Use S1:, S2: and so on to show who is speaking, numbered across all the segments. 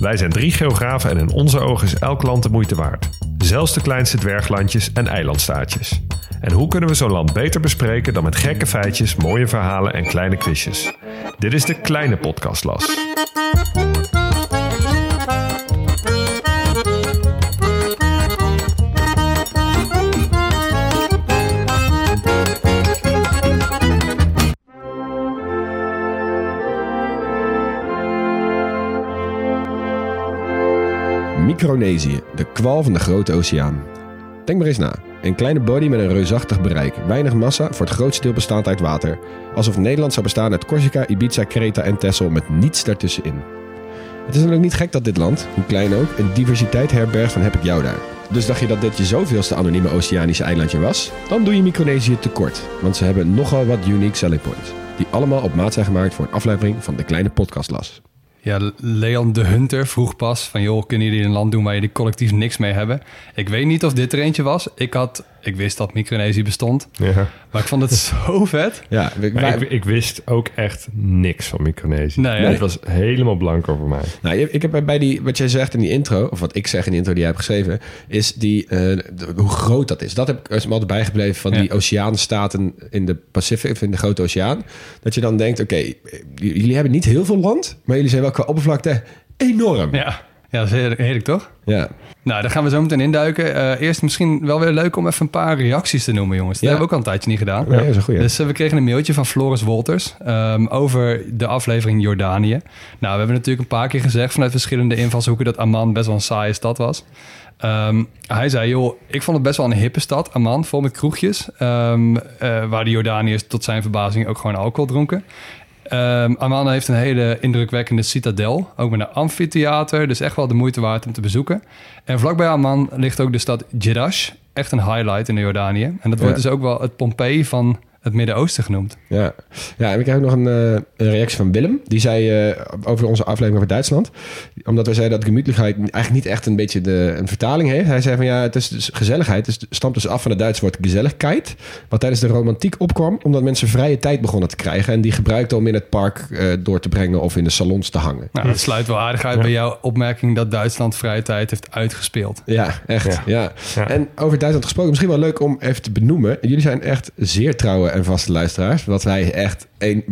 S1: Wij zijn drie geografen en in onze ogen is elk land de moeite waard. Zelfs de kleinste dwerglandjes en eilandstaatjes. En hoe kunnen we zo'n land beter bespreken dan met gekke feitjes, mooie verhalen en kleine quizjes? Dit is de kleine podcastlas.
S2: Micronesië, de kwal van de grote oceaan. Denk maar eens na. Een kleine body met een reusachtig bereik. Weinig massa, voor het grootste deel bestaand uit water. Alsof Nederland zou bestaan uit Corsica, Ibiza, Kreta en Texel met niets daartussenin. Het is natuurlijk niet gek dat dit land, hoe klein ook, een diversiteit herbergt van heb ik jou daar. Dus dacht je dat dit je zoveelste anonieme oceanische eilandje was? Dan doe je Micronesië tekort, want ze hebben nogal wat unique selling points. Die allemaal op maat zijn gemaakt voor een aflevering van de kleine podcastlas.
S3: Ja, Leon de Hunter vroeg pas van... joh, kunnen jullie een land doen waar jullie collectief niks mee hebben? Ik weet niet of dit er eentje was. Ik, had, ik wist dat Micronesië bestond.
S1: Ja.
S3: Maar ik vond het zo vet.
S2: Ja,
S1: Maar ik, ik wist ook echt niks van Micronesië.
S3: Nee?
S1: Het was helemaal blanco voor mij.
S2: Nou, ik heb bij- die, wat jij zegt in die intro, of wat ik zeg in die intro die jij hebt geschreven, is die, eh, de- hoe groot dat is. Dat heb ik me altijd bijgebleven van
S3: Ja.
S2: die oceaanstaten in de Pacific, of in de grote oceaan. Dat je dan denkt, oké, j- jullie hebben niet heel veel land, maar jullie zijn wel qua oppervlakte enorm. Ja.
S3: Ja, ja dat is heerlijk, heerlijk, toch? Nou, daar gaan we zo meteen induiken. Eh eerst misschien wel weer leuk om even een paar reacties te noemen, jongens. Dat
S2: Ja.
S3: hebben we ook al een tijdje niet gedaan.
S2: Ja, dat is een goeie.
S3: Dus eh, we kregen een mailtje van Floris Wolters ehm, over de aflevering Jordanië. Nou, we hebben natuurlijk een paar keer gezegd vanuit verschillende invalshoeken dat Amman best wel een saaie stad was. Ehm, hij zei, joh, ik vond het best wel een hippe stad, Amman, vol met kroegjes. ehm, eh, waar de Jordaniërs tot zijn verbazing ook gewoon alcohol dronken. Ehm Amman heeft een hele indrukwekkende citadel, ook met een amfitheater, dus echt wel de moeite waard om te bezoeken. En vlakbij Amman ligt ook de stad Jerash, echt een highlight in de Jordanië. En dat wordt
S2: Ja.
S3: dus ook wel het Pompeii van het Midden-Oosten genoemd.
S2: Ja. ja, en ik krijg ook nog een, eh, een reactie van Willem. Die zei eh, over onze aflevering over Duitsland. Omdat wij zeiden dat gemütlichheid eigenlijk niet echt een beetje de, een vertaling heeft. Hij zei van ja, het is dus gezelligheid. Het stamt dus af van het Duitse woord gezelligkeit. Wat tijdens de romantiek opkwam. Omdat mensen vrije tijd begonnen te krijgen. En die gebruikten om in het park eh, door te brengen of in de salons te hangen.
S3: Nou, dat sluit wel aardig uit bij jouw opmerking dat Duitsland vrije tijd heeft uitgespeeld.
S2: Ja, echt.
S1: Ja.
S2: Ja.
S1: Ja.
S2: En over Duitsland gesproken, misschien wel leuk om even te benoemen. Jullie zijn echt zeer trouwe en vaste luisteraars. Wat wij echt, een,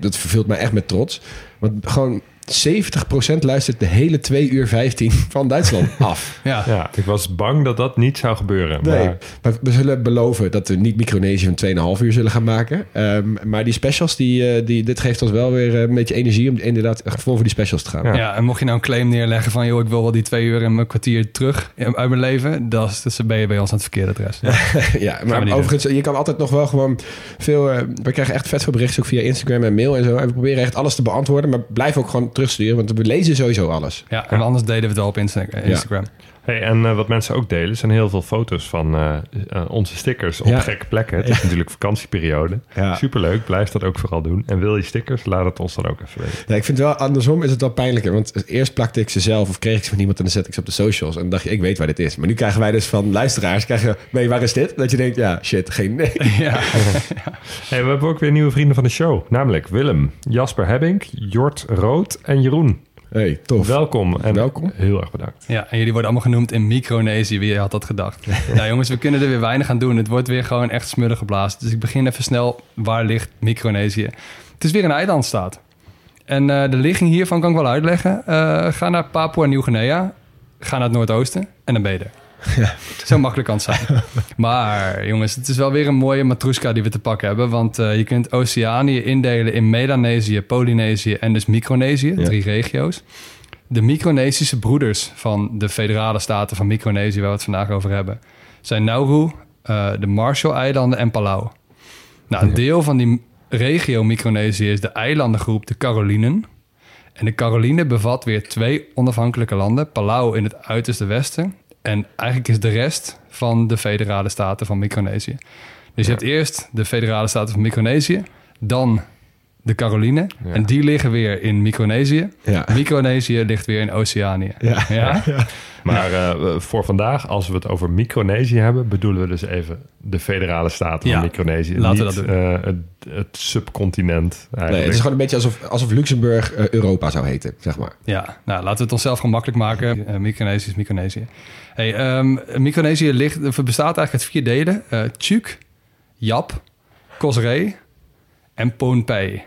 S2: dat vervult mij echt met trots. Want gewoon 70% luistert de hele 2 uur 15 van Duitsland af.
S3: Ja,
S1: Ja, ik was bang dat dat niet zou gebeuren.
S2: Nee,
S1: Maar
S2: maar we zullen beloven dat we niet Micronesië van 2,5 uur zullen gaan maken. Ehm, maar die specials, die, eh, die, dit geeft ons wel weer eh, een beetje energie om inderdaad vol voor die specials te gaan.
S1: Ja.
S3: Ja. en mocht je nou een claim neerleggen van... joh, ik wil wel die twee uur en een kwartier terug uit mijn leven... dan is- dus ben je bij ons aan het verkeerde adres. Ja.
S2: Ja, maar overigens, je kan altijd nog wel gewoon veel... eh, we krijgen echt vet veel berichtjes ook via Instagram en mail en zo. En we proberen echt alles te beantwoorden. Maar blijf ook gewoon terugsturen, want we lezen sowieso alles.
S3: Ja, en anders deden we het wel op Insta- Instagram.
S1: Hey, en eh, wat mensen ook delen, zijn heel veel foto's van eh, eh, onze stickers op
S2: Ja.
S1: gekke plekken. Het is natuurlijk vakantieperiode.
S2: Ja.
S1: Superleuk, blijf dat ook vooral doen. En wil je stickers, laat het ons dan ook even weten.
S2: Ja, ik vind wel andersom is het wel pijnlijker. Want eerst plakte ik ze zelf of kreeg ik ze van iemand en dan zet ik ze op de socials. En dan dacht je, ik weet waar dit is. Maar nu krijgen wij dus van luisteraars, krijgen we, nee, waar is dit? Dat je denkt, ja, shit, geen nee.
S3: Ja.
S1: Hey, we hebben ook weer nieuwe vrienden van de show. Namelijk Willem, Jasper Hebbink, Jort Rood en Jeroen.
S2: Hey, tof.
S1: Welkom en
S2: Welkom.
S1: heel erg bedankt.
S3: ja, en jullie worden allemaal genoemd in Micronesië. Wie had dat gedacht? nou jongens, we kunnen er weer weinig aan doen. Het wordt weer gewoon echt smullig geblazen. Dus ik begin even snel. Waar ligt Micronesië? Het is weer een eilandstaat. En eh, de ligging hiervan kan ik wel uitleggen. Eh, ga naar Papua Nieuw-Guinea. ga naar het noordoosten en dan ben je er. Zo makkelijk kan het zijn. Maar jongens, het is wel weer een mooie matroeska die we te pakken hebben. Want eh, je kunt Oceanië indelen in Melanesië, Polynesië en dus Micronesië.
S2: Ja.
S3: Drie regio's. De Micronesische broeders van de federale staten van Micronesië... waar we het vandaag over hebben... zijn Nauru, eh, de Marshall-eilanden en Palau. Nou, een deel van die regio Micronesië is de eilandengroep de Carolinen. En de Caroline bevat weer twee onafhankelijke landen. Palau in het uiterste westen. En eigenlijk is de rest van de federale staten van Micronesië. Dus je hebt eerst de federale staten van Micronesië. Dan de Caroline.
S1: Ja.
S3: En die liggen weer in Micronesië.
S2: Ja.
S3: Micronesië ligt weer in Oceanië.
S2: Ja.
S3: ja?
S1: Maar eh, voor vandaag, als we het over Micronesië hebben, bedoelen we dus even de federale staten
S3: Ja,
S1: van Micronesië.
S3: laten we
S1: niet
S3: dat doen.
S1: eh, het, het subcontinent
S2: Nee,
S1: eigenlijk.
S2: het is gewoon een beetje alsof, alsof Luxemburg eh, Europa zou heten, zeg maar.
S3: Ja, nou laten we het onszelf gewoon makkelijk maken. Micronesië is Micronesië. Hey, ehm, Micronesië ligt, bestaat eigenlijk uit vier delen. Eh Tjuk, Jap, Kosrae en Pohnpei.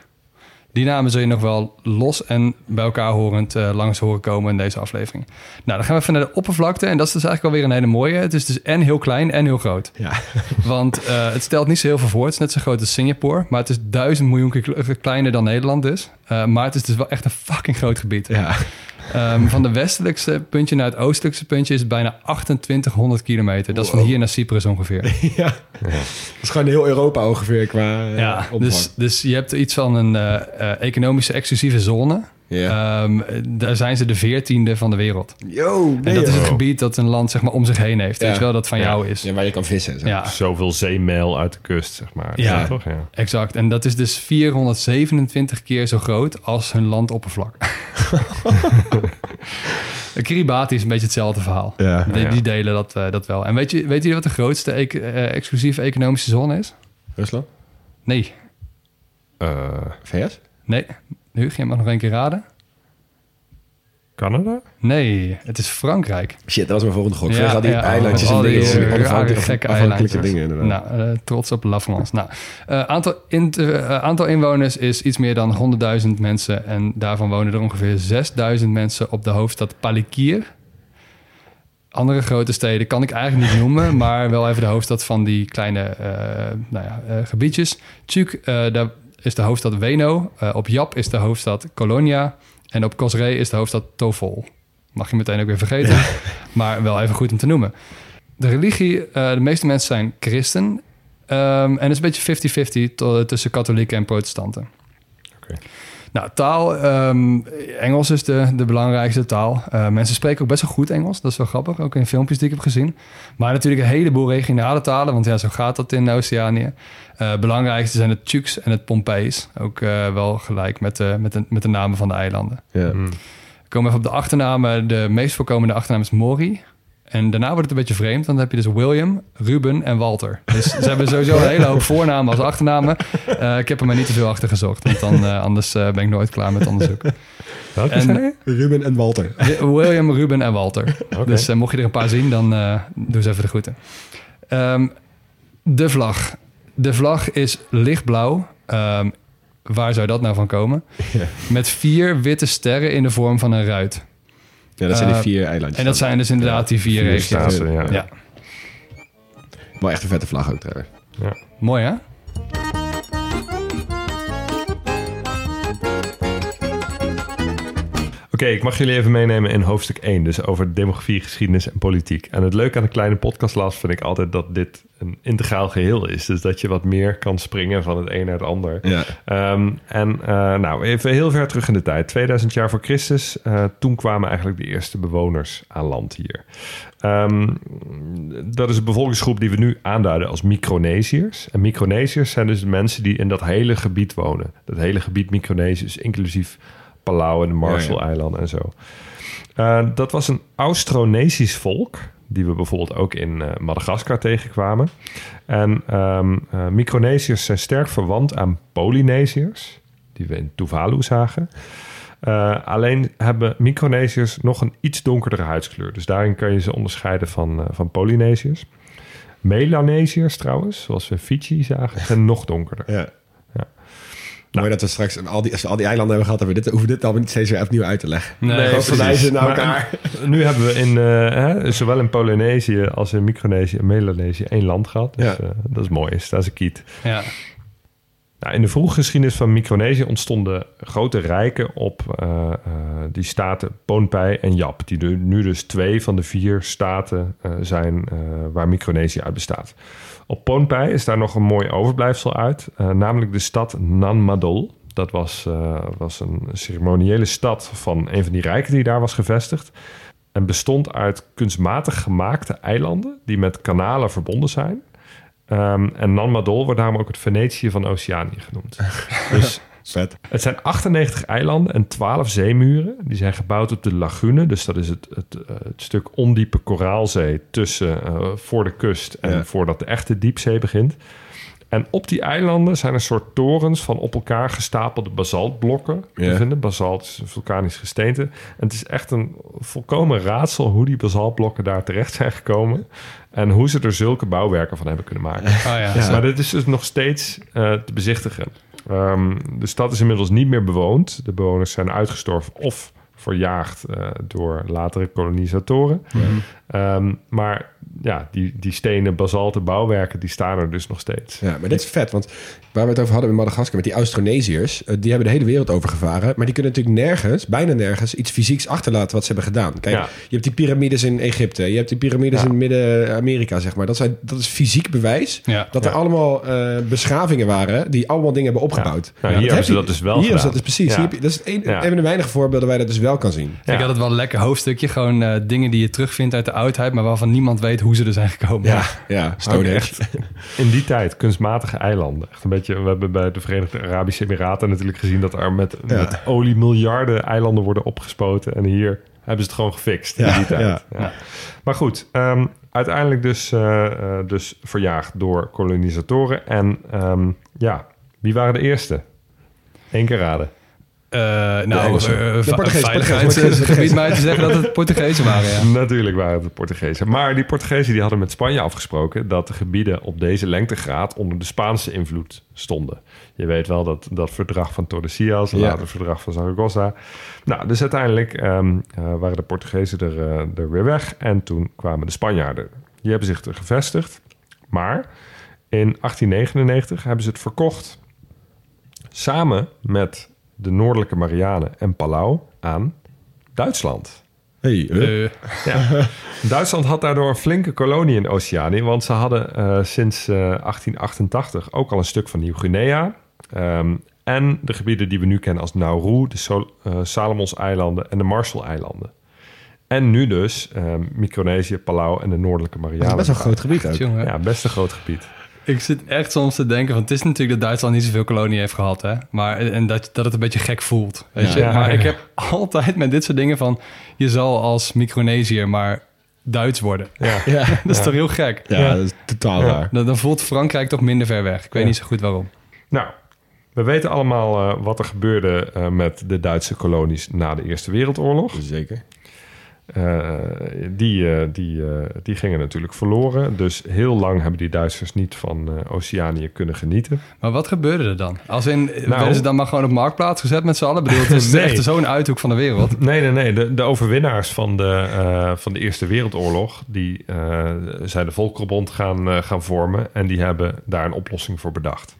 S3: Die namen zul je nog wel los en bij elkaar horend eh, langs horen komen in deze aflevering. Nou, dan gaan we even naar de oppervlakte. En dat is dus eigenlijk alweer een hele mooie. Het is dus en heel klein en heel groot.
S2: Ja.
S3: Want eh, het stelt niet zo heel veel voor. Het is net zo groot als Singapore. Maar het is duizend miljoen keer kle- kleiner dan Nederland dus. Eh, maar het is dus wel echt een fucking groot gebied.
S2: Ja.
S3: Ehm, van de westelijkste puntje naar het oostelijkste puntje is het bijna 2800 kilometer. Dat is van hier naar Cyprus ongeveer.
S2: ja. Dat is gewoon heel Europa ongeveer qua eh,
S3: ja,
S2: omvang.
S3: dus, dus je hebt iets van een eh, eh, economische exclusieve zone.
S2: Ja.
S3: Ehm, daar zijn ze de veertiende van de wereld.
S2: Yo,
S3: En dat is het gebied dat een land zeg maar om zich heen heeft.
S2: Ja.
S3: Weet je wel, dat van
S1: Ja.
S3: jou is.
S2: Ja, waar je kan vissen. Zo.
S3: Ja,
S1: Zoveel zeemijl uit de kust, zeg maar.
S3: Ja.
S1: toch? Ja.
S3: exact. En dat is dus 427 keer zo groot als hun landoppervlak. Kiribati is een beetje hetzelfde verhaal.
S2: Ja.
S3: Die, die delen dat, eh, dat wel. En weet, je, weet jullie wat de grootste ec- eh, exclusieve economische zone is?
S2: Rusland?
S3: Nee.
S1: Eh,
S2: VS?
S3: Nee. Huug, jij mag nog één keer raden.
S1: Canada?
S3: Nee, het is Frankrijk.
S2: Shit, dat was mijn volgende gok.
S3: Ja,
S2: al die
S3: ja,
S2: eilandjes en
S3: die,
S2: dingen.
S3: rare, gekke
S2: afhankelijke
S3: eilandjes.
S2: dingen inderdaad.
S3: Nou, eh, trots op La France. Nou, eh, aantal, in, eh, aantal inwoners is iets meer dan 100.000 mensen. En daarvan wonen er ongeveer 6.000 mensen op de hoofdstad Palikir. Andere grote steden kan ik eigenlijk niet noemen, maar wel even de hoofdstad van die kleine eh, nou ja, eh, gebiedjes. Tjuk, eh, daar is de hoofdstad Weno. Eh, op Jap is de hoofdstad Colonia. En op Kosrae is de hoofdstad Tofol. Mag je meteen ook weer vergeten, maar wel even goed om te noemen. De religie, eh, de meeste mensen zijn christen. Ehm, en het is een beetje 50-50 to- tussen katholieken en protestanten.
S1: Oké.
S3: Nou, taal. ehm, Engels is de, de belangrijkste taal. Eh, mensen spreken ook best wel goed Engels. Dat is wel grappig, ook in filmpjes die ik heb gezien. Maar natuurlijk een heleboel regionale talen, want ja, zo gaat dat in Oceanië. Eh belangrijkste zijn het Tjuks en het Pompeis. Ook eh, wel gelijk met de, met, de, met de namen van de eilanden.
S2: Ja.
S1: Hmm.
S3: Komen even op de achternamen. De meest voorkomende achternaam is Mori. En daarna wordt het een beetje vreemd, want dan heb je dus William, Ruben en Walter. Dus ze hebben sowieso een hele hoop voornamen als achternamen. Eh, ik heb er maar niet te veel achter gezocht, want dan, eh, anders eh, ben ik nooit klaar met onderzoek.
S1: Welke
S3: En-
S1: zei je?
S2: Ruben en Walter.
S3: Wi- William, Ruben en Walter. Dus mocht je er een paar zien, dan eh doe eens even de groeten. Ehm, de vlag. De vlag is lichtblauw. Ehm, waar zou dat nou van komen? Met vier witte sterren in de vorm van een ruit.
S2: Ja, dat zijn die
S3: Eh,
S2: vier eilandjes.
S3: En dat zijn dus inderdaad die vier,
S1: Vier
S3: regio's.
S1: staten, ja.
S3: Ja,
S2: Wel echt een vette vlag ook trouwens.
S3: mooi hè?
S1: Oké, ik mag jullie even meenemen in hoofdstuk 1, dus over demografie, geschiedenis en politiek. En het leuke aan de kleine podcastlas vind ik altijd dat dit een integraal geheel is. Dus dat je wat meer kan springen van het een naar het ander.
S2: Ja.
S1: Ehm, en eh, nou, even heel ver terug in de tijd. 2000 jaar voor Christus. eh, toen kwamen eigenlijk de eerste bewoners aan land hier. Ehm, dat is een bevolkingsgroep die we nu aanduiden als Micronesiërs. En Micronesiërs zijn dus de mensen die in dat hele gebied wonen. Dat hele gebied Micronesië, dus inclusief Palau en de Marshall-eilanden en zo. Eh, dat was een Austronesisch volk, die we bijvoorbeeld ook in eh, Madagaskar tegenkwamen. En ehm eh, Micronesiërs zijn sterk verwant aan Polynesiërs, die we in Tuvalu zagen. Alleen hebben Micronesiërs nog een iets donkerdere huidskleur. Dus daarin kan je ze onderscheiden van, van Polynesiërs. Melanesiërs trouwens, zoals we Fiji zagen, zijn nog donkerder.
S2: Ja. Mooi dat we straks al die, als we al die eilanden hebben gehad, hebben we dit, hoeven we dit allemaal niet steeds weer opnieuw uit te leggen.
S3: Nee,
S1: Nee,
S2: verwijzen naar
S1: Maar,
S2: elkaar.
S1: eh, nu hebben we in, eh, hè, zowel in Polynesië als in Micronesië en Melanesië één land gehad. Dus
S2: Ja.
S1: eh, dat is mooi. Is, dat is een kiet.
S3: Ja.
S1: Nou, in de vroege geschiedenis van Micronesië ontstonden grote rijken op eh, eh, die staten Pohnpei en Yap. Die nu- nu dus twee van de vier staten eh, zijn waar Micronesië uit bestaat. Op Pohnpei is daar nog een mooi overblijfsel uit, eh, namelijk de stad Nanmadol. Dat was, eh, was een ceremoniële stad van een van die rijken die daar was gevestigd. En bestond uit kunstmatig gemaakte eilanden die met kanalen verbonden zijn. Ehm, en Nanmadol wordt daarom ook het Venetië van Oceanië genoemd. dus
S2: Vet.
S1: het zijn 98 eilanden en 12 zeemuren. Die zijn gebouwd op de lagune. Dus dat is het, het, eh, het stuk ondiepe koraalzee tussen eh, voor de kust en
S2: Ja.
S1: voordat de echte diepzee begint. En op die eilanden zijn een soort torens van op elkaar gestapelde basaltblokken te
S2: Ja.
S1: vinden. Basalt is een vulkanisch gesteente. En het is echt een volkomen raadsel hoe die basaltblokken daar terecht zijn gekomen. En hoe ze er zulke bouwwerken van hebben kunnen maken.
S3: Oh ja.
S1: Ja. Maar dit is dus nog steeds eh, te bezichtigen. Ehm, de stad is inmiddels niet meer bewoond. De bewoners zijn uitgestorven of verjaagd eh, door latere kolonisatoren. Ehm, maar ja, die, die stenen basalten bouwwerken, die staan er dus nog steeds.
S2: Ja, maar dit is vet, want waar we het over hadden met Madagaskar, met die Austronesiërs, eh, die hebben de hele wereld overgevaren, maar die kunnen natuurlijk nergens, bijna nergens, iets fysieks achterlaten wat ze hebben gedaan. Kijk,
S1: Ja.
S2: je hebt die piramides in Egypte, je hebt die piramides
S1: Ja.
S2: in Midden-Amerika, zeg maar. Dat, zijn, dat is fysiek bewijs
S3: Ja.
S2: dat er
S1: Ja.
S2: allemaal eh, beschavingen waren die allemaal dingen hebben opgebouwd.
S1: Nou, hier
S2: heb
S1: hebben ze dat dus wel
S2: Hier hebben ze dat dus precies.
S1: Ja.
S2: Hier heb je- dat is een,
S1: Ja.
S2: een van de weinige voorbeelden waar je dat dus wel kan zien.
S3: Ik altijd wel een lekker hoofdstukje. Gewoon eh, dingen die je terugvindt uit de oudheid, maar waarvan niemand weet hoe ze er zijn gekomen.
S2: Ja, ja, Age.
S1: echt in die tijd kunstmatige eilanden. Echt een beetje, we hebben bij de Verenigde Arabische Emiraten natuurlijk gezien dat er met,
S2: Ja.
S1: met olie miljarden eilanden worden opgespoten. En hier hebben ze het gewoon gefixt in
S2: Ja,
S1: die tijd.
S2: ja.
S1: Ja. Maar goed, ehm, uiteindelijk dus, eh, eh, dus verjaagd door kolonisatoren. En ehm, ja, wie waren de eerste? Eén keer raden.
S3: Eh, nou, eh,
S2: De
S3: va-
S2: Portugezen,
S3: veiligheidsgebied
S2: Portugezen.
S3: mij te zeggen dat het Portugezen waren, ja.
S1: Natuurlijk waren het de Portugezen. Maar die Portugezen die hadden met Spanje afgesproken dat de gebieden op deze lengtegraad onder de Spaanse invloed stonden. Je weet wel dat dat verdrag van Tordesillas,
S2: Ja.
S1: later het verdrag van Zaragoza. Nou, dus uiteindelijk ehm, eh, waren de Portugezen er, eh, er weer weg en toen kwamen de Spanjaarden. Die hebben zich er gevestigd, maar in 1899 hebben ze het verkocht samen met de Noordelijke Marianen en Palau aan Duitsland.
S2: Hey, eh,
S3: Eh,
S1: Ja. Duitsland had daardoor een flinke kolonie in Oceanië, want ze hadden eh, sinds eh, 1888 ook al een stuk van Nieuw-Guinea. Ehm, en de gebieden die we nu kennen als Nauru, de Sol- eh, Salomons-eilanden en de Marshall-eilanden. En nu dus ehm, Micronesië, Palau en de Noordelijke
S2: dat is
S1: Marianen.
S2: best wel een groot gebied ook.
S3: jongen.
S1: Ja, best een groot gebied.
S3: Ik zit echt soms te denken, want het is natuurlijk dat Duitsland niet zoveel kolonie heeft gehad, hè. Maar en dat, dat het een beetje gek voelt, weet
S2: Ja.
S3: je. Maar
S1: ja,
S3: ik heb altijd met dit soort dingen van, je zal als Micronesiër maar Duits worden.
S1: Ja.
S2: Ja,
S3: Dat is toch heel gek?
S2: ja, dat is totaal
S1: Ja.
S2: raar.
S3: Dan, dan voelt Frankrijk toch minder ver weg. Ik weet
S1: Ja.
S3: niet zo goed waarom.
S1: Nou, we weten allemaal eh, wat er gebeurde eh, met de Duitse kolonies na de Eerste Wereldoorlog.
S2: Zeker.
S1: Eh, die, eh, die, eh, die gingen natuurlijk verloren. Dus heel lang hebben die Duitsers niet van Oceanië kunnen genieten.
S3: Maar wat gebeurde er dan? Als in,
S1: Nou-
S3: werden ze dan maar gewoon op marktplaats gezet met z'n allen? Bedoel, het is
S1: Nee.
S3: echt zo'n uithoek van de wereld.
S1: Nee, nee, nee. De, de overwinnaars van de, van de Eerste Wereldoorlog... die zijn de Volkerbond gaan, gaan vormen... en die hebben daar een oplossing voor bedacht.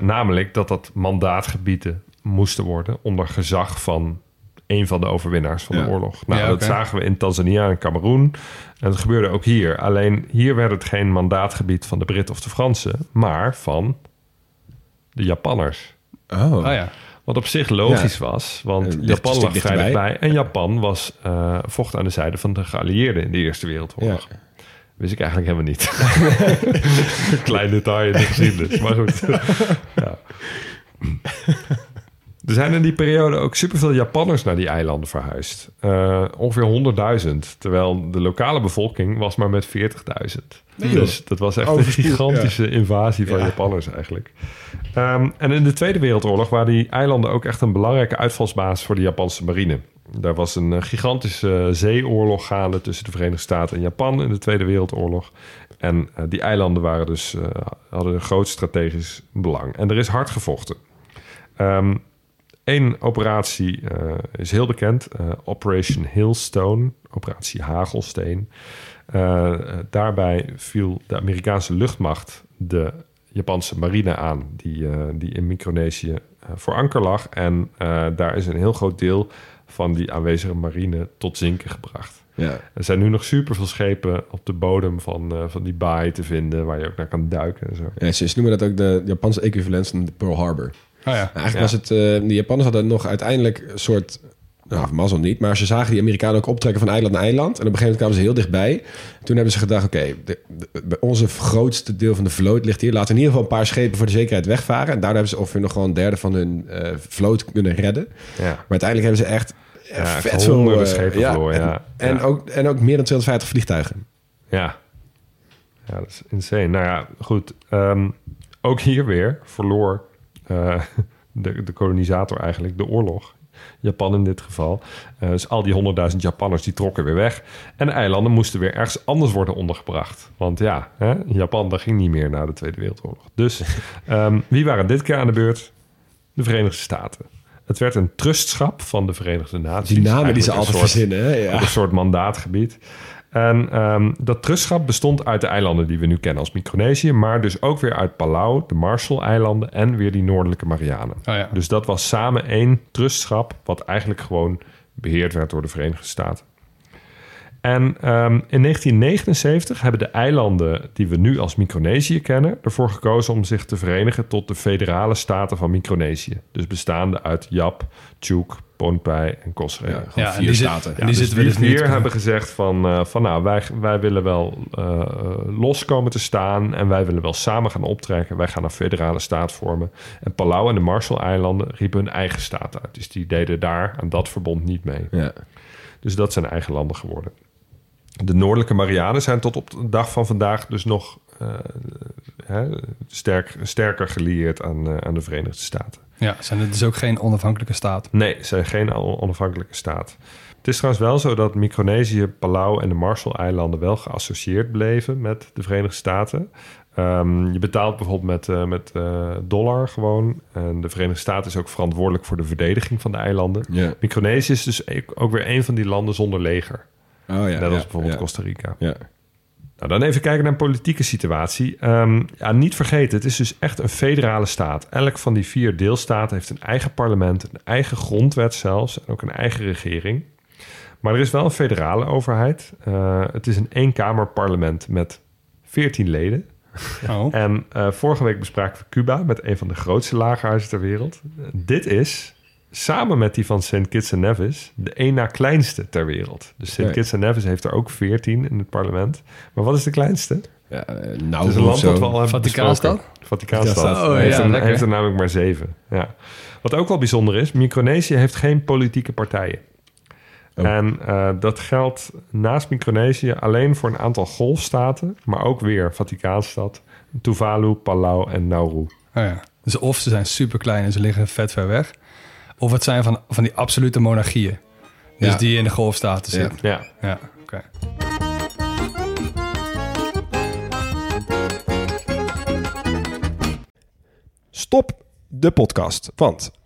S1: Namelijk dat dat mandaatgebieden moesten worden... onder gezag van een van de overwinnaars van
S2: Ja.
S1: de oorlog. Nou,
S3: Ja,
S1: dat zagen we in Tanzania en Cameroen. En dat gebeurde ook hier. Alleen hier werd het geen mandaatgebied van de Britten of de Fransen... maar van de Japanners.
S2: Oh.
S3: Oh ja.
S1: Wat op zich logisch was, want
S2: Eh,
S1: Japan lag vrij dichtbij. En Japan was, eh, vocht aan de zijde van de geallieerden in de Eerste Wereldoorlog.
S2: Ja.
S1: Wist ik eigenlijk helemaal niet. Klein detail in de geschiedenis, maar goed. ja. Er zijn in die periode ook superveel Japanners naar die eilanden verhuisd. Eh, ongeveer 100.000. Terwijl de lokale bevolking was maar met 40.000.
S2: Nee, joh.
S1: dus dat was echt een gigantische invasie van
S2: Ja.
S1: Japanners eigenlijk. Ehm, en in de Tweede Wereldoorlog waren die eilanden ook echt een belangrijke uitvalsbasis voor de Japanse marine. Daar was een eh, gigantische zeeoorlog gaande tussen de Verenigde Staten en Japan in de Tweede Wereldoorlog. En eh, die eilanden waren dus, hadden een groot strategisch belang. En er is hard gevochten. Eén operatie eh, is heel bekend, eh, Operation Hailstone, operatie Hagelsteen. Eh, daarbij viel de Amerikaanse luchtmacht de Japanse marine aan, die, die in Micronesië voor anker lag. En daar is een heel groot deel van die aanwezige marine tot zinken gebracht. Ja. Er zijn nu nog superveel schepen op de bodem van, van die baai te vinden, waar je ook naar kan duiken en zo.
S2: Ja, ze noemen dat ook de Japanse equivalent van de Pearl Harbor.
S1: Oh
S2: ja. Eigenlijk was het, uh, de Japanners hadden nog uiteindelijk een soort, nou, mazzel niet, maar ze zagen die Amerikanen ook optrekken van eiland naar eiland. En op een gegeven moment kwamen ze heel dichtbij. Toen hebben ze gedacht, oké, okay, onze grootste deel van de vloot ligt hier. Laten we in ieder geval een paar schepen voor de zekerheid wegvaren. En daardoor hebben ze ongeveer nog gewoon een derde van hun uh, vloot kunnen redden. Ja. Maar uiteindelijk hebben ze echt ja, vet veel... Uh, schepen ja, verloren, ja. En, en, Ook, en ook meer dan 250 vliegtuigen.
S1: Ja. Ja, dat is insane. Nou ja, goed. Um, ook hier weer verloor uh, de, de kolonisator eigenlijk, de oorlog. Japan in dit geval. Uh, dus al die honderdduizend Japanners die trokken weer weg. En de eilanden moesten weer ergens anders worden ondergebracht. Want ja, hè, Japan dat ging niet meer na de Tweede Wereldoorlog. Dus um, wie waren dit keer aan de beurt? De Verenigde Staten. Het werd een trustschap van de Verenigde Naties.
S2: Die namen die ze altijd verzinnen. Hè? Ja.
S1: Een soort mandaatgebied. En um, dat trustschap bestond uit de eilanden die we nu kennen als Micronesië, maar dus ook weer uit Palau, de Marshall-eilanden en weer die noordelijke Marianen. Oh ja. Dus dat was samen één trustschap, wat eigenlijk gewoon beheerd werd door de Verenigde Staten. En um, in 1979 hebben de eilanden die we nu als Micronesië kennen, ervoor gekozen om zich te verenigen tot de federale staten van Micronesië. Dus bestaande uit Jap, Tjoek, Pohnpei en Kosrae. Ja,
S2: ja, vier die staten.
S1: Ja, die dus zitten we dus vier hebben gezegd van, uh, van nou, wij, wij willen wel uh, los komen te staan en wij willen wel samen gaan optrekken. Wij gaan een federale staat vormen. En Palau en de Marshall-eilanden riepen hun eigen staat uit. Dus die deden daar aan dat verbond niet mee. Ja. Dus dat zijn eigen landen geworden. De noordelijke Marianen zijn tot op de dag van vandaag dus nog uh, hè, sterk, sterker gelieerd aan, uh, aan de Verenigde Staten.
S3: Ja, zijn het dus ook geen onafhankelijke staat?
S1: Nee, ze zijn geen onafhankelijke staat. Het is trouwens wel zo dat Micronesië, Palau en de Marshall-eilanden wel geassocieerd bleven met de Verenigde Staten. Um, je betaalt bijvoorbeeld met, uh, met uh, dollar gewoon. En de Verenigde Staten is ook verantwoordelijk voor de verdediging van de eilanden. Yeah. Micronesië is dus ook weer een van die landen zonder leger. Oh, ja, Net als bijvoorbeeld Costa Rica. Ja. Nou, dan even kijken naar een politieke situatie. Um, ja, niet vergeten, het is dus echt een federale staat. Elk van die vier deelstaten heeft een eigen parlement, een eigen grondwet zelfs en ook een eigen regering. Maar er is wel een federale overheid. Uh, het is een eenkamerparlement met 14 leden. Oh. en uh, vorige week bespraken we Cuba met een van de grootste lagerhuizen ter wereld. dit is samen met die van St. Kitts en Nevis de één na kleinste ter wereld. Dus St. Kitts en Nevis heeft er ook 14 in het parlement. Maar wat is de kleinste? Ja,
S2: uh, nou, is een land dat we al
S3: Vaticaanstad?
S1: Vaticaanstad. Oh, heeft, er, heeft er namelijk maar zeven. Ja. Wat ook wel bijzonder is, Micronesië heeft geen politieke partijen. Oh. En uh, dat geldt naast Micronesië alleen voor een aantal golfstaten, maar ook weer Vaticaanstad, Tuvalu, Palau en Nauru. Oh
S3: ja. Dus of ze zijn super klein en ze liggen vet ver weg, of het zijn van, van die absolute monarchieën. Dus die in de golfstaten zitten.
S1: Ja.
S3: Ja, oké.
S2: Stop de podcast, want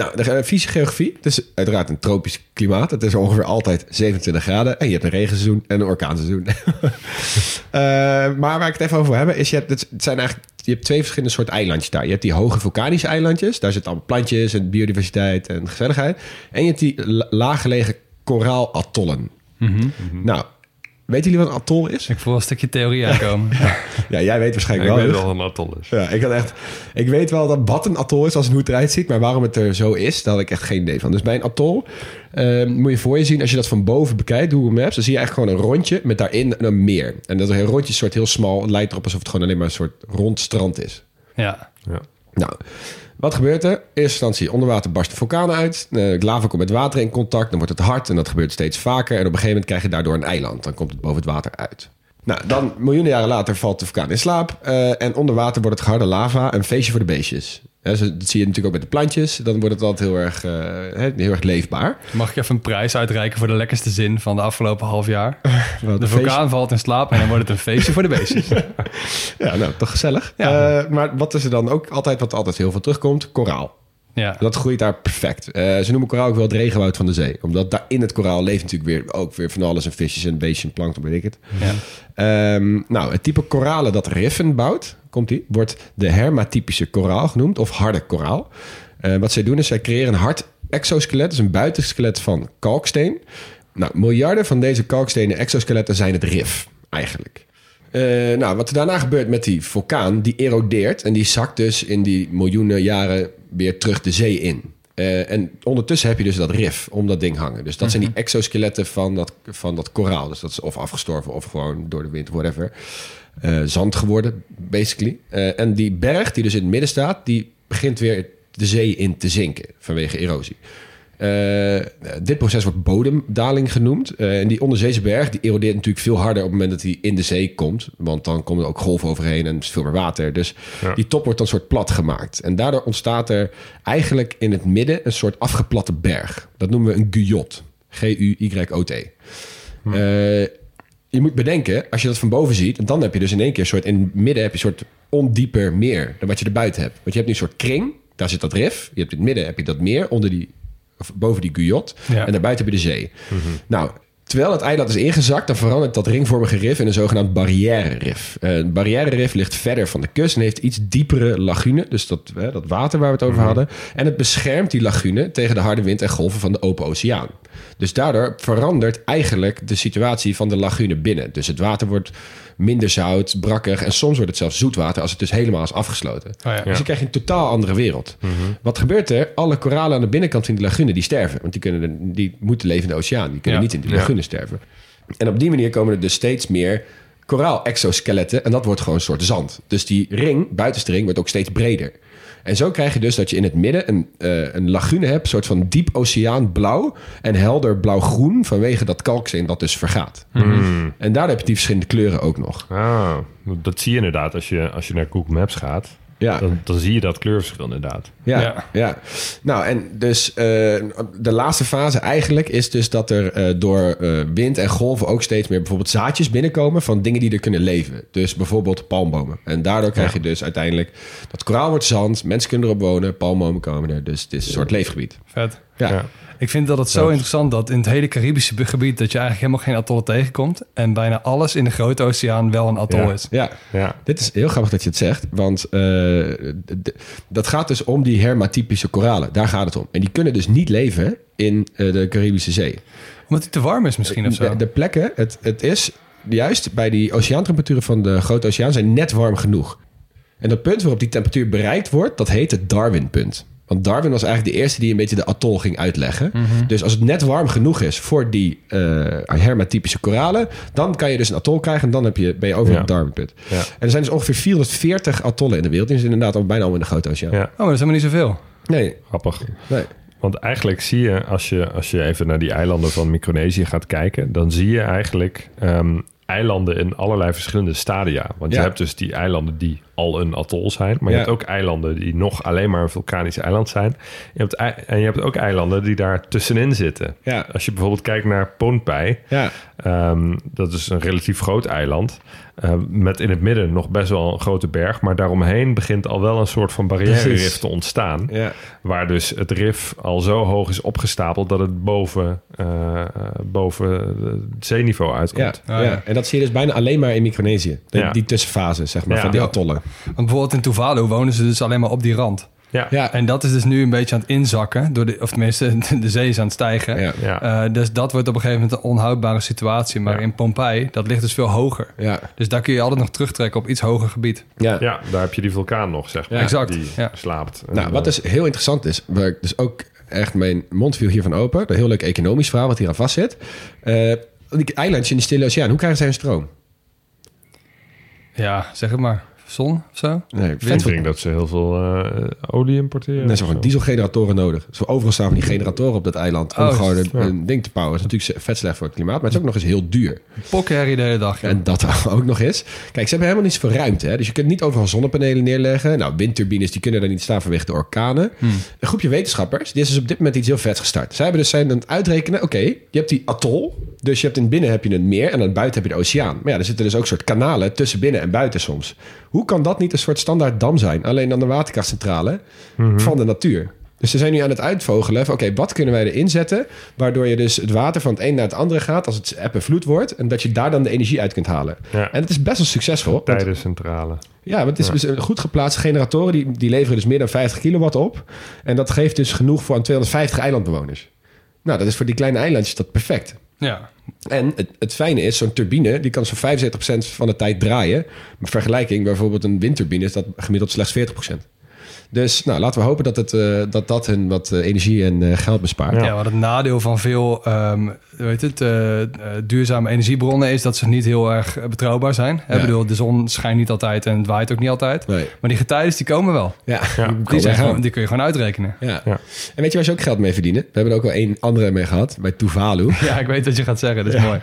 S2: Nou, de fysiogeografie. Het is uiteraard een tropisch klimaat. Het is ongeveer altijd 27 graden. En je hebt een regenseizoen en een orkaanseizoen. uh, maar waar ik het even over hebben, is je hebt, het zijn eigenlijk, je hebt twee verschillende soorten eilandjes daar. Je hebt die hoge vulkanische eilandjes. Daar zitten allemaal plantjes en biodiversiteit en gezelligheid. En je hebt die laaggelegen koraalatollen.
S3: Mm -hmm.
S2: Nou, Weten jullie wat een atol is?
S3: Ik voel een stukje theorie aankomen.
S2: ja, jij weet waarschijnlijk
S1: ik
S2: wel.
S1: Ik weet wel wat een atol is.
S2: Ja, ik, had echt, ik weet wel dat wat een atol is als het hoe het eruit ziet. Maar waarom het er zo is, daar had ik echt geen idee van. Dus bij een atol uh, moet je voor je zien... als je dat van boven bekijkt, Google Maps... dan zie je eigenlijk gewoon een rondje met daarin een meer. En dat een rondje soort heel smal. Het lijkt erop alsof het gewoon alleen maar een soort rond strand is.
S3: Ja.
S1: ja.
S2: Nou, wat gebeurt er? In eerste instantie onder water barsten vulkanen uit. Uh, lava komt met water in contact. Dan wordt het hard en dat gebeurt steeds vaker. En op een gegeven moment krijg je daardoor een eiland. Dan komt het boven het water uit. Nou, dan miljoenen jaren later valt de vulkaan in slaap. Uh, en onder water wordt het harde lava een feestje voor de beestjes. Ja, dat zie je natuurlijk ook met de plantjes. Dan wordt het altijd heel erg, uh, heel erg leefbaar.
S3: Mag ik even een prijs uitreiken voor de lekkerste zin van de afgelopen half jaar? De vulkaan valt in slaap en dan wordt het een feestje voor de beestjes.
S2: ja, nou, toch gezellig. Ja. Uh, maar wat is er dan ook altijd, wat altijd heel veel terugkomt? Koraal.
S3: Ja.
S2: Dat groeit daar perfect. Uh, ze noemen koraal ook wel het regenwoud van de zee. Omdat daar in het koraal leeft natuurlijk weer ook weer van alles en visjes en beestjes en plankton, weet ik het.
S3: Ja.
S2: Um, nou, het type koralen dat riffen bouwt, komt die, wordt de hermatypische koraal genoemd of harde koraal. Uh, wat zij doen is, zij creëren een hard exoskelet, dus een buitenskelet van kalksteen. Nou, miljarden van deze kalkstenen exoskeletten zijn het rif, eigenlijk. Uh, nou, wat er daarna gebeurt met die vulkaan, die erodeert en die zakt dus in die miljoenen jaren weer terug de zee in. Uh, en ondertussen heb je dus dat rif om dat ding hangen. Dus dat mm -hmm. zijn die exoskeletten van dat, van dat koraal. Dus dat is of afgestorven of gewoon door de wind, whatever. Uh, zand geworden, basically. En die berg die dus in het midden staat, die begint weer de zee in te zinken vanwege erosie. Uh, dit proces wordt bodemdaling genoemd. Uh, en die onderzeese berg die erodeert natuurlijk veel harder op het moment dat hij in de zee komt. Want dan komen er ook golven overheen en is veel meer water. Dus ja. die top wordt dan soort plat gemaakt. En daardoor ontstaat er eigenlijk in het midden een soort afgeplatte berg. Dat noemen we een guyot. G-U-Y-O-T. Hm. Uh, je moet bedenken, als je dat van boven ziet, dan heb je dus in één keer een soort in het midden heb je een soort ondieper meer dan wat je er buiten hebt. Want je hebt nu een soort kring, daar zit dat rif. Je hebt in het midden heb je dat meer onder die boven die guyot.
S3: Ja.
S2: En daarbuiten heb je de zee. Mm -hmm. Nou, terwijl het eiland is ingezakt, dan verandert dat ringvormige rif in een zogenaamd barrière-rif. Uh, een barrière-rif ligt verder van de kust en heeft iets diepere lagune. Dus dat, uh, dat water waar we het over -hmm. hadden. En het beschermt die lagune tegen de harde wind en golven van de open oceaan. Dus daardoor verandert eigenlijk de situatie van de lagune binnen. Dus het water wordt minder zout, brakkig en soms wordt het zelfs zoetwater als het dus helemaal is afgesloten.
S3: Oh ja.
S2: Dus je krijgt een totaal andere wereld. Wat gebeurt er? Alle koralen aan de binnenkant van die lagune die sterven. Want die, kunnen, die moeten leven in de oceaan. Die kunnen
S3: Ja.
S2: niet in de lagune sterven. En op die manier komen er dus steeds meer koraal-exoskeletten. En dat wordt gewoon een soort zand. Dus die ring, buitenste ring, wordt ook steeds breder. En zo krijg je dus dat je in het midden een, eh, een lagune hebt, een soort van diep oceaanblauw en helder blauw-groen vanwege dat kalksteen dat dus vergaat. En daar heb je die verschillende kleuren ook nog.
S1: Ah, dat zie je inderdaad als je, als je naar Google Maps gaat.
S2: Ja.
S1: Dan, dan zie je dat kleurverschil inderdaad.
S2: Ja,
S3: Ja.
S2: ja. Nou, en dus eh, de laatste fase eigenlijk is dus dat er eh, door eh, wind en golven ook steeds meer bijvoorbeeld zaadjes binnenkomen van dingen die er kunnen leven. Dus bijvoorbeeld palmbomen. En daardoor krijg je dus uiteindelijk dat koraal wordt zand, mensen kunnen erop wonen, palmbomen komen er. Dus het is een soort leefgebied.
S3: Vet.
S2: Ja,
S1: Ja.
S3: Ik vind dat het zo
S1: Ja.
S3: interessant dat in het hele Caribische gebied dat je eigenlijk helemaal geen atollen tegenkomt en bijna alles in de grote oceaan wel een atol
S1: Ja.
S3: is.
S2: ja.
S1: Ja,
S2: Dit is heel grappig dat je het zegt, want eh, dat gaat dus om die hermatypische koralen. Daar gaat het om. En die kunnen dus niet leven in eh, de Caribische Zee.
S3: Omdat het te warm is misschien of zo.
S2: De, de plekken, het, het is juist bij die oceaantemperaturen van de grote oceaan zijn net warm genoeg. En dat punt waarop die temperatuur bereikt wordt, dat heet het Darwin-punt. Want Darwin was eigenlijk de eerste die een beetje de atol ging uitleggen. Dus als het net warm genoeg is voor die eh, hermatypische koralen, dan kan je dus een atol krijgen en dan heb je, ben je over
S1: Ja.
S2: het Darwin-punt.
S1: Ja.
S2: En er zijn dus ongeveer 440 atollen in de wereld. Die zijn inderdaad al bijna al in de grote oceaan.
S1: ja,
S3: Oh, maar dat is helemaal niet zoveel.
S2: Nee,
S1: grappig.
S2: nee.
S1: Want eigenlijk zie je als, je, als je even naar die eilanden van Micronesië gaat kijken, dan zie je eigenlijk ehm, eilanden in allerlei verschillende stadia. Want
S2: Ja.
S1: je hebt dus die eilanden die al een atol zijn, maar je
S2: Ja.
S1: hebt ook eilanden die nog alleen maar een vulkanisch eiland zijn. Je hebt, en je hebt ook eilanden die daar tussenin zitten.
S2: Ja.
S1: Als je bijvoorbeeld kijkt naar Pohnpei,
S2: Ja,
S1: Ehm, dat is een relatief groot eiland. eh, met in het midden nog best wel een grote berg. Maar daaromheen begint al wel een soort van barrière
S2: Precies.
S1: rif te ontstaan.
S2: ja.
S1: Waar dus het rif al zo hoog is opgestapeld dat het boven, eh, eh, boven het zeeniveau
S2: Ja,
S1: uitkomt.
S3: Ah,
S2: ja.
S3: ja.
S2: en dat zie je dus bijna alleen maar in Micronesië. De-
S1: Ja.
S2: Die tussenfase, zeg maar,
S1: Ja.
S2: van die
S1: Ja.
S2: atollen.
S3: Want bijvoorbeeld in Tuvalu wonen ze dus alleen maar op die rand.
S1: Ja,
S2: Ja,
S3: En dat is dus nu een beetje aan het inzakken. Door de, of tenminste, de zee is aan het stijgen.
S2: ja.
S1: ja.
S3: Eh, dus dat wordt op een gegeven moment een onhoudbare situatie. Maar
S1: Ja.
S3: in Pompeii, dat ligt dus veel hoger.
S2: ja.
S3: Dus daar kun je altijd nog terugtrekken op iets hoger gebied.
S2: ja.
S1: ja, daar heb je die vulkaan nog, zeg maar.
S2: Ja.
S3: Exact,
S1: Die
S3: ja.
S1: slaapt. En,
S2: Nou, wat dus heel interessant is, waar ik dus ook echt mijn mond viel hiervan open. Een heel leuk economisch verhaal wat hier aan vast zit. Eh, die eilandjes in de Stille Oceaan, hoe krijgen zij hun stroom?
S3: Ja, zeg het maar. Zon of zo?
S2: Nee,
S1: Ik denk dat ze heel veel eh, olie importeren.
S2: Zo van
S1: zo.
S2: dieselgeneratoren nodig. Zo overal staan van die generatoren op dat eiland om
S3: Oh,
S2: gewoon een,
S1: ja.
S2: een ding te poweren. Dat is natuurlijk vet slecht voor het klimaat, maar het is ook nog eens heel duur.
S3: Pokkenherrie de hele dag.
S2: En dat ook nog eens. Kijk, ze hebben helemaal niet zoveel ruimte. Hè? Dus je kunt niet overal zonnepanelen neerleggen. Nou, windturbines die kunnen daar niet staan vanwege de orkanen. Een groepje wetenschappers die is dus op dit moment iets heel vets gestart. Zij hebben dus zijn aan het uitrekenen. Oké, je hebt die atol. Dus je hebt in binnen heb je een meer en aan buiten heb je de oceaan. Maar ja, er zitten dus ook soort kanalen tussen binnen en buiten soms. Hoe kan dat niet een soort standaard dam zijn? Alleen aan de waterkrachtcentrale van de natuur. Dus ze zijn nu aan het uitvogelen van... oké, wat kunnen wij erin zetten... waardoor je dus het water van het een naar het andere gaat... als het eb en vloed wordt... en dat je daar dan de energie uit kunt halen.
S1: Ja.
S2: En het is best wel succesvol.
S1: Tijdencentrale.
S2: ja, want het is dus een goed geplaatste generatoren... Die, die leveren dus meer dan 50 kilowatt op. En dat geeft dus genoeg voor aan 250 eilandbewoners. Nou, dat is voor die kleine eilandjes dat perfect.
S3: Ja.
S2: En het, het fijne is, zo'n turbine... die kan zo'n 75% van de tijd draaien. Met vergelijking, bijvoorbeeld een windturbine... is dat gemiddeld slechts 40%. Dus nou, laten we hopen dat het, eh, dat, dat hun wat eh, energie en eh, geld bespaart.
S3: Ja. wat het nadeel van veel ehm, weet het, duurzame energiebronnen is dat ze niet heel erg betrouwbaar zijn.
S2: Ja.
S3: Ik bedoel, de zon schijnt niet altijd en het waait ook niet altijd.
S2: Nee.
S3: Maar die getijden, die komen wel.
S2: Ja,
S1: Ja.
S2: die
S3: zijn gewoon, die kun je gewoon uitrekenen.
S2: Ja.
S1: Ja.
S2: En weet je waar ze ook geld mee verdienen? We hebben er ook wel één andere mee gehad, bij Tuvalu.
S3: Ja, ik weet wat je gaat zeggen. Dat is mooi.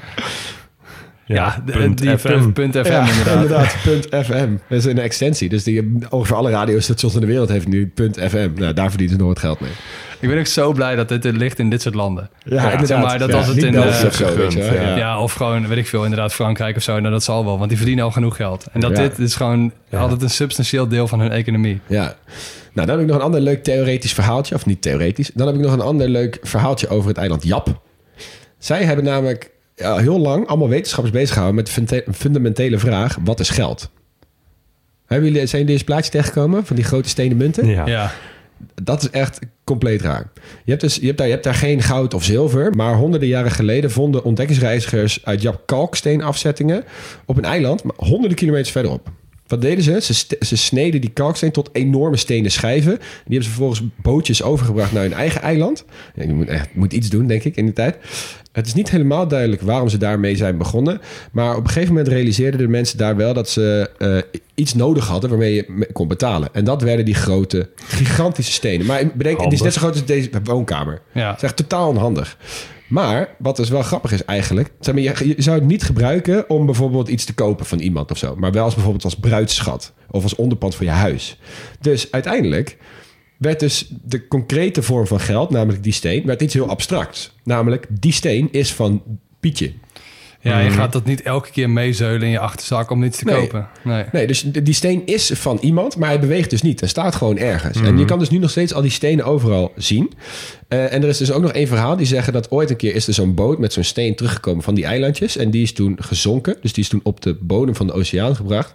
S3: Ja,
S1: punt
S3: die
S1: FM.
S3: punt, FM
S2: Ja,
S3: inderdaad.
S2: Punt .fm. Dat is een extensie. Dus die, ongeveer alle radiostations in de wereld heeft nu punt .fm. Nou, daar verdienen ze nog wat geld mee.
S3: Ik ben ook zo blij dat dit ligt in dit soort landen.
S2: Ja,
S3: zeg maar, dat
S2: Ja,
S3: was het in,
S2: België
S3: eh,
S2: of zo, weet je Ja.
S3: Ja. of gewoon, weet ik veel, inderdaad Frankrijk of zo. Nou, dat zal wel, want die verdienen al genoeg geld. En dat
S2: Ja.
S3: dit is gewoon
S1: Ja.
S3: altijd een substantieel deel van hun economie.
S2: Ja. Nou, dan heb ik nog een ander leuk theoretisch verhaaltje. Of niet theoretisch. Dan heb ik nog een ander leuk verhaaltje over het eiland Jap. Zij hebben namelijk ja, heel lang allemaal wetenschappers bezig gehouden met de fundamentele vraag: wat is geld? Hebben jullie, zijn jullie deze plaatje tegengekomen van die grote stenen munten?
S1: Ja.
S3: Ja,
S2: Dat is echt compleet raar. Je hebt, dus, je, hebt daar, je hebt daar geen goud of zilver, maar honderden jaren geleden vonden ontdekkingsreizigers uit Jap kalksteenafzettingen op een eiland, maar honderden kilometers verderop. Wat deden ze? Ze, ze sneden die kalksteen tot enorme stenen schijven. Die hebben ze vervolgens bootjes overgebracht naar hun eigen eiland. Ja, je moet, echt, moet iets doen, denk ik, in die tijd. Het is niet helemaal duidelijk waarom ze daarmee zijn begonnen. Maar op een gegeven moment realiseerden de mensen daar wel dat ze eh, iets nodig hadden waarmee je kon betalen. En dat werden die grote, gigantische stenen. Maar bedenk, het is net zo groot als deze woonkamer.
S3: Ja.
S2: Het is echt totaal onhandig. Maar wat dus wel grappig is eigenlijk... Zeg maar, je, je zou het niet gebruiken om bijvoorbeeld iets te kopen van iemand of zo. Maar wel als bijvoorbeeld als bruidsschat. Of als onderpand voor je huis. Dus uiteindelijk werd dus de concrete vorm van geld, namelijk die steen, werd iets heel abstracts. Namelijk, die steen is van Pietje.
S3: Ja, je gaat dat niet elke keer meezeulen in je achterzak om iets te
S2: Nee.
S3: kopen. Nee.
S2: Nee, dus die steen is van iemand, maar hij beweegt dus niet. Hij staat gewoon ergens. En je kan dus nu nog steeds al die stenen overal zien. Eh, en er is dus ook nog één verhaal die zeggen dat ooit een keer is er zo'n boot met zo'n steen teruggekomen van die eilandjes. En die is toen gezonken. Dus die is toen op de bodem van de oceaan gebracht.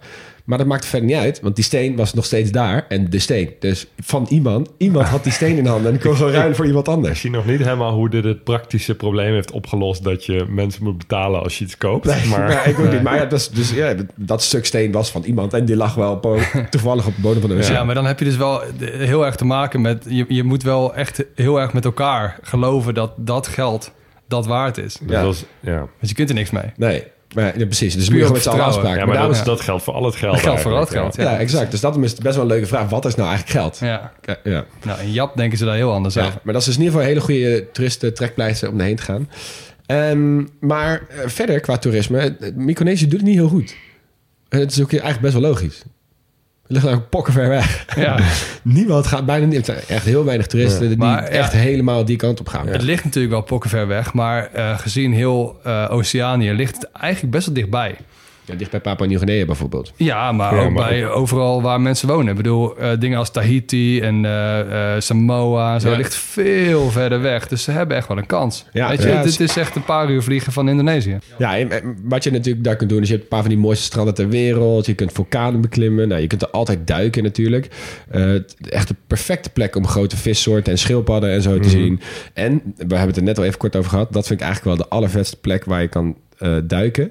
S2: Maar dat maakt verder niet uit, want die steen was nog steeds daar. En de steen. Dus van iemand. Iemand had die steen in handen en die kon gewoon ruilen voor iemand
S1: Ik
S2: anders.
S1: zie nog niet helemaal hoe dit het praktische probleem heeft opgelost... dat je mensen moet betalen als je iets koopt.
S2: Nee,
S1: maar
S2: maar ik ook niet. Maar ja, dat, dus, ja, dat stuk steen was van iemand. En die lag wel op, toevallig op de bodem van de oceaan.
S3: Ja, maar dan heb je dus wel heel erg te maken met... Je, je moet wel echt heel erg met elkaar geloven dat dat geld dat waard is.
S1: dat
S2: Ja.
S1: was- ja.
S3: Want je kunt er niks mee.
S2: Nee, maar, ja, precies. Dus
S3: Puur
S2: met z'n allen afspraken.
S1: ja,
S2: maar
S1: maar dat,
S2: daarom-
S1: is, dat geldt voor al het geld
S3: Dat geldt voor al het
S1: eigenlijk,
S3: geld,
S1: ja.
S2: exact. Dus dat is best wel een leuke vraag. Wat is nou eigenlijk geld?
S3: Ja.
S2: Ja.
S3: Nou, in Jap denken ze daar heel anders
S2: Ja,
S3: over.
S2: maar dat is dus in ieder geval een hele goede toeristen trekpleister om erheen te gaan. Ehm, maar eh, verder qua toerisme, eh, Micronesië doet het niet heel goed. En het is ook eigenlijk best wel logisch. Het ligt eigenlijk pokken ver weg.
S3: Ja.
S2: Niemand gaat bijna niet. er zijn Echt heel weinig toeristen die
S3: Maar, ja.
S2: echt helemaal die kant op gaan.
S3: Het ligt natuurlijk wel pokken ver weg, maar eh, gezien heel eh, Oceanië ligt het eigenlijk best wel dichtbij.
S2: Ja, dicht bij Papua Nieuw-Guinea bijvoorbeeld.
S3: Ja, maar
S1: Ja,
S3: ook
S1: maar
S3: bij overal waar mensen wonen. Ik bedoel, eh, dingen als Tahiti en eh, eh, Samoa, zo
S2: Ja.
S3: ligt veel verder weg. Dus ze hebben echt wel een kans.
S2: Ja,
S3: Weet je,
S2: ja,
S3: dit is echt een paar uur vliegen van Indonesië.
S2: Ja, en, en wat je natuurlijk daar kunt doen, is je hebt een paar van die mooiste stranden ter wereld. Je kunt vulkanen beklimmen. Nou, je kunt er altijd duiken natuurlijk. Eh, het- echt de perfecte plek om grote vissoorten en schildpadden en zo te zien. En we hebben het er net al even kort over gehad. Dat vind ik eigenlijk wel de allervetste plek waar je kan eh, duiken.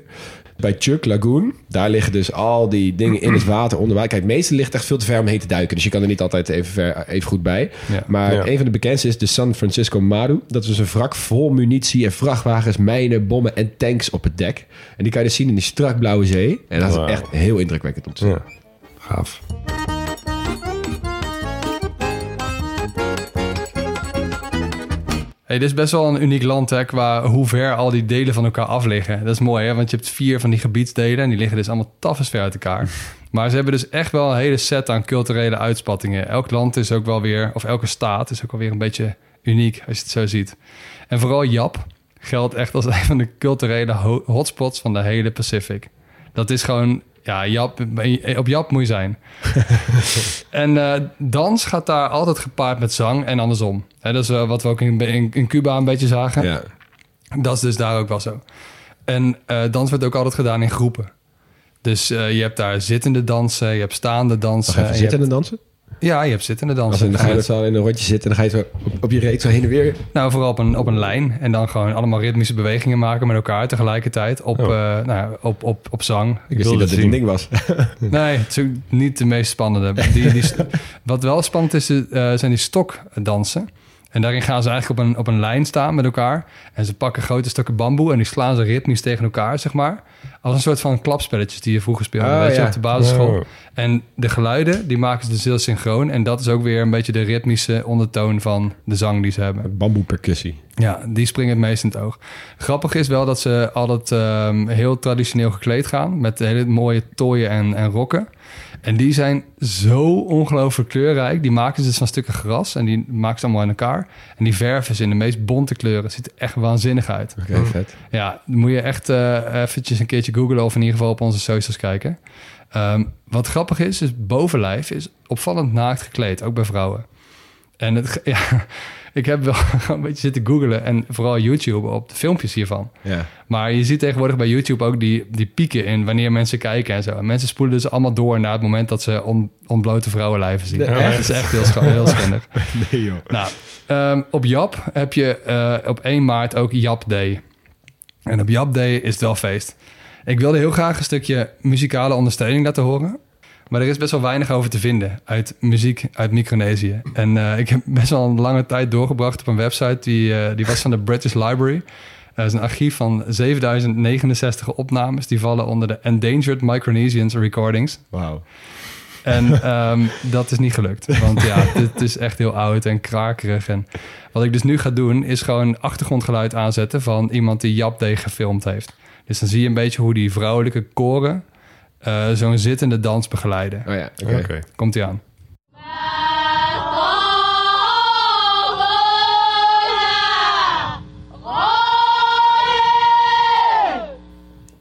S2: Bij Chuck Lagoon, daar liggen dus al die dingen in het water onder water. Kijk, het meeste ligt echt veel te ver om heen te duiken. Dus je kan er niet altijd even, ver, even goed bij.
S3: Ja.
S2: Maar
S1: Ja.
S2: een van de bekendste is de San Francisco Maru. Dat is dus een wrak vol munitie en vrachtwagens, mijnen, bommen en tanks op het dek. En die kan je dus zien in die strak blauwe zee. En dat is echt heel indrukwekkend om te zien.
S1: Ja. Gaaf.
S3: Hey, dit is best wel een uniek land hè, qua hoe ver al die delen van elkaar af liggen. Dat is mooi, hè? want je hebt vier van die gebiedsdelen en die liggen dus allemaal tafels ver uit elkaar. Maar ze hebben dus echt wel een hele set aan culturele uitspattingen. Elk land is ook wel weer, of elke staat is ook wel weer een beetje uniek als je het zo ziet. En vooral Jap geldt echt als een van de culturele ho- hotspots van de hele Pacific. Dat is gewoon, ja, Jap, op Jap moet je zijn. En eh, dans gaat daar altijd gepaard met zang en andersom. Hè, dat is eh, wat we ook in, in, in Cuba een beetje zagen.
S2: Ja.
S3: Dat is dus daar ook wel zo. En eh, dans wordt ook altijd gedaan in groepen. Dus eh, je hebt daar zittende dansen, je hebt staande dansen.
S2: Even
S3: en je
S2: zitten
S3: hebt-
S2: en dansen?
S3: Ja, je hebt zittende
S2: Als
S3: dansen.
S2: in, dan ga je met z'n allen in een rondje zitten en dan ga je zo op, op je reet zo heen en weer.
S3: Nou, vooral op een, op een lijn. En dan gewoon allemaal ritmische bewegingen maken met elkaar tegelijkertijd. Op,
S1: Oh.
S3: eh, nou, op, op, op zang.
S2: Ik wist niet dat dit een ding was.
S3: Nee, het is niet de meest spannende. Die, die, wat wel spannend is, eh, zijn die stokdansen. En daarin gaan ze eigenlijk op een, op een lijn staan met elkaar. En ze pakken grote stukken bamboe en die slaan ze ritmisch tegen elkaar, zeg maar. Als een soort van klapspelletjes die je vroeger speelde,
S2: Oh,
S3: weet je,
S2: ja.
S3: op de basisschool.
S1: Oh.
S3: En de geluiden, die maken ze dus heel synchroon. En dat is ook weer een beetje de ritmische ondertoon van de zang die ze hebben.
S2: Bamboe percussie.
S3: Ja, die springen het meest in het oog. Grappig is wel dat ze altijd ehm, heel traditioneel gekleed gaan. Met hele mooie tooien en, en rokken. En die zijn zo ongelooflijk kleurrijk. Die maken ze dus van stukken gras. En die maken ze allemaal in elkaar. En die verven ze in de meest bonte kleuren. Het ziet er echt waanzinnig uit.
S2: Oké, vet.
S3: Ja, dan moet je echt eh eventjes een keertje googlen... of in ieder geval op onze socials kijken. Ehm, wat grappig is, is bovenlijf is opvallend naakt gekleed. Ook bij vrouwen. En het, ja, ik heb wel een beetje zitten googlen en vooral YouTube op de filmpjes hiervan.
S2: Ja.
S3: Maar je ziet tegenwoordig bij YouTube ook die, die pieken in wanneer mensen kijken en zo. En mensen spoelen dus allemaal door naar het moment dat ze on, ontblote vrouwenlijven zien. Dat is echt heel, heel schandig.
S2: Nee, joh.
S3: Nou, ehm, op Jap heb je eh, op 1 maart ook Jap Day. En op Jap Day is het wel feest. Ik wilde heel graag een stukje muzikale ondersteuning laten horen. Maar er is best wel weinig over te vinden uit muziek uit Micronesië. En eh, ik heb best wel een lange tijd doorgebracht op een website. Die, eh, die was van de British Library. Dat is een archief van 7069 opnames. Die vallen onder de Endangered Micronesians Recordings.
S2: Wauw.
S3: En ehm, dat is niet gelukt. Want ja, dit is echt heel oud en krakerig. En wat ik dus nu ga doen, is gewoon achtergrondgeluid aanzetten van iemand die Jap Day gefilmd heeft. Dus dan zie je een beetje hoe die vrouwelijke koren eh, zo'n zittende dans begeleiden.
S2: Oh ja, oké.
S1: Oké.
S3: Komt ie aan.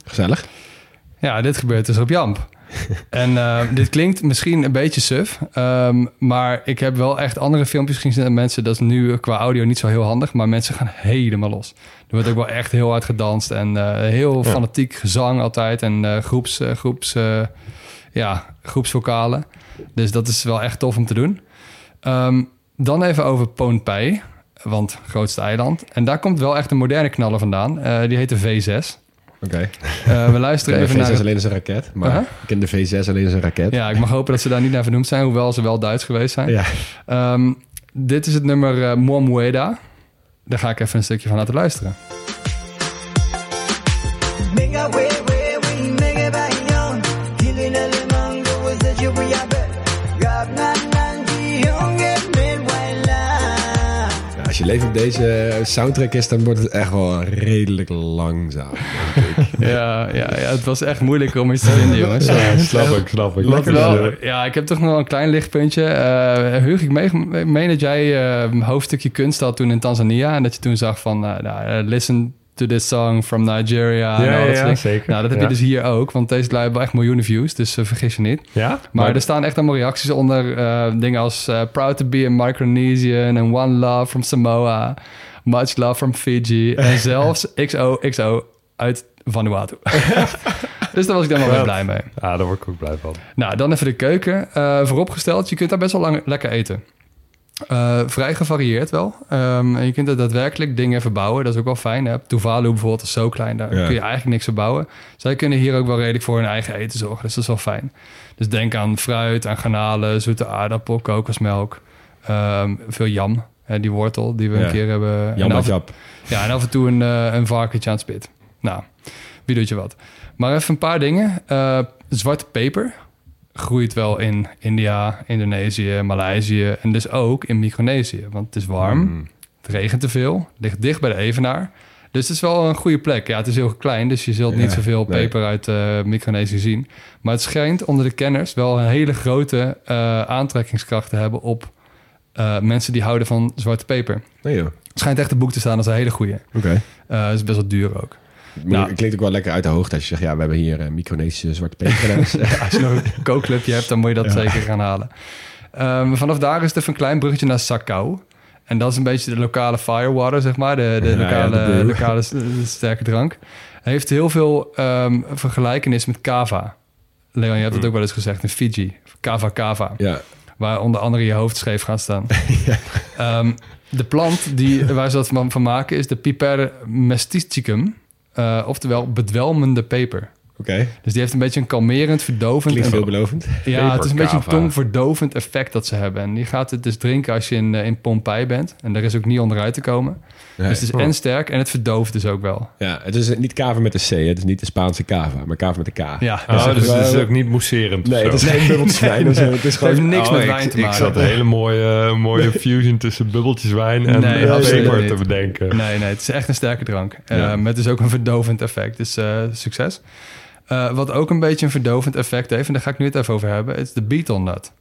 S2: Gezellig.
S3: Ja, dit gebeurt dus op Jamp. En eh, dit klinkt misschien een beetje suf, ehm, maar ik heb wel echt andere filmpjes gezien mensen. Dat is nu qua audio niet zo heel handig, maar mensen gaan helemaal los. Er wordt ook wel echt heel hard gedanst en eh, heel fanatiek gezang altijd en eh, groeps, eh, groeps, eh, ja, groepsvokalen. Dus dat is wel echt tof om te doen. Ehm, dan even over Pohnpei, want grootste eiland. En daar komt wel echt een moderne knaller vandaan. Eh, die heet de V6.
S2: Oké.
S3: Eh, we luisteren even
S2: V6
S3: naar...
S2: alleen is een raket. Maar ik ken de V6 alleen is een raket.
S3: Ja, ik mag hopen dat ze daar niet naar vernoemd zijn, hoewel ze wel Duits geweest zijn.
S2: Ja.
S3: Ehm, dit is het nummer uh, Moamueda. Daar ga ik even een stukje van laten luisteren.
S2: Je leeft op deze soundtrack is, dan wordt het echt wel redelijk langzaam. denk ik.
S3: Ja, ja, ja, het was echt moeilijk om iets te vinden, jongens.
S1: Ja, snap ik, snap ik. Lekker
S3: wel, ja, ik heb toch nog een klein lichtpuntje. Eh Huug, ik mee- meen dat jij eh, een hoofdstukje kunst had toen in Tanzania. En dat je toen zag van, eh, listen to this song from Nigeria. en
S1: Ja,
S3: al dat
S1: ja,
S3: soort dingen.
S1: zeker.
S3: Nou, dat heb je dus hier ook. Want deze lui hebben echt miljoenen views. Dus eh, vergis je niet.
S1: Ja?
S3: Maar, er staan echt allemaal reacties onder. eh, dingen als eh, proud to be a Micronesian and one love from Samoa. Much love from Fiji. En zelfs XOXO uit Vanuatu. dus daar was ik dan wel weer blij mee.
S1: Ja, daar word ik ook blij van.
S3: Nou, dan even de keuken. Vooropgesteld, je kunt daar best wel lang lekker eten. Eh, vrij gevarieerd wel. Ehm, en je kunt er daadwerkelijk dingen verbouwen. Dat is ook wel fijn. Hè? Tuvalu bijvoorbeeld is zo klein. Daar
S2: Ja.
S3: kun je eigenlijk niks verbouwen. Zij kunnen hier ook wel redelijk voor hun eigen eten zorgen. Dus dat is wel fijn. Dus denk aan fruit, aan garnalen, zoete aardappel, kokosmelk. ehm, veel jam. Hè, die wortel die we
S2: Ja.
S3: een keer hebben. En
S2: Jan
S3: af- ja, en af en toe een, eh, een varkentje aan het spit. Nou, wie doet je wat? Maar even een paar dingen. Eh, zwarte peper groeit wel in India, Indonesië, Maleisië en dus ook in Micronesië. Want het is warm,
S2: Mm.
S3: het regent te veel, ligt dicht bij de Evenaar. Dus het is wel een goede plek. Ja, het is heel klein, dus je zult
S2: Ja,
S3: niet zoveel
S2: nee.
S3: peper uit eh, Micronesië zien. Maar het schijnt onder de kenners wel een hele grote eh, aantrekkingskracht te hebben op eh, mensen die houden van zwarte peper.
S2: Nee joh.
S3: Het schijnt echt een boek te staan als een hele goede.
S2: Oké.
S3: Het is best wel duur ook. Nou.
S2: Het klinkt ook wel lekker uit de hoogte als je zegt... ja, we hebben hier uh, Micronesische zwarte peper.
S3: Als je nog een kookclubje hebt, dan moet je dat zeker gaan halen. Ehm, vanaf daar is het even een klein bruggetje naar Sakau. En dat is een beetje de lokale firewater, zeg maar. De, de
S2: Ja, ja,
S3: lokale, lokale sterke drank. Hij heeft heel veel ehm vergelijkenis met kava. Leon, je hebt het ook wel eens gezegd in Fiji. Kava kava.
S2: ja.
S3: Waar onder andere je hoofd scheef gaat staan. Ehm, de plant die, waar ze dat van, van maken is de Piper mestisticum. Eh, oftewel bedwelmende peper.
S2: Oké.
S3: Dus die heeft een beetje een kalmerend, verdovend...
S2: Klinkt
S3: en-
S2: veelbelovend.
S3: ja, het is een beetje een tongverdovend effect dat ze hebben. En die gaat het dus drinken als je in, eh, in Pompeii bent. En daar is ook niet onderuit te komen.
S2: Nee.
S3: Dus het is en sterk en het verdooft dus ook wel.
S2: Ja, het is niet kava met de C. Het is niet de Spaanse kava, maar kava met de K.
S3: Ja,
S1: Oh,
S3: dus
S1: dus
S2: wel-
S1: het is ook niet mousserend of
S2: Nee, het is geen bubbeltjeswijn. of zo. Het is
S3: het heeft
S2: gewoon...
S3: niks
S1: Oh,
S3: met
S1: ik-
S3: wijn te
S1: Ik
S3: maken.
S1: zat een hele mooie, mooie fusion tussen bubbeltjeswijn en
S3: Nee,
S1: en peper
S3: niet.
S1: te bedenken.
S3: Nee, nee, het is echt een sterke drank. Eh,
S2: Ja.
S3: met dus ook een verdovend effect. Dus eh, succes. Eh, wat ook een beetje een verdovend effect heeft, en daar ga ik nu het even over hebben, is de beetle nut.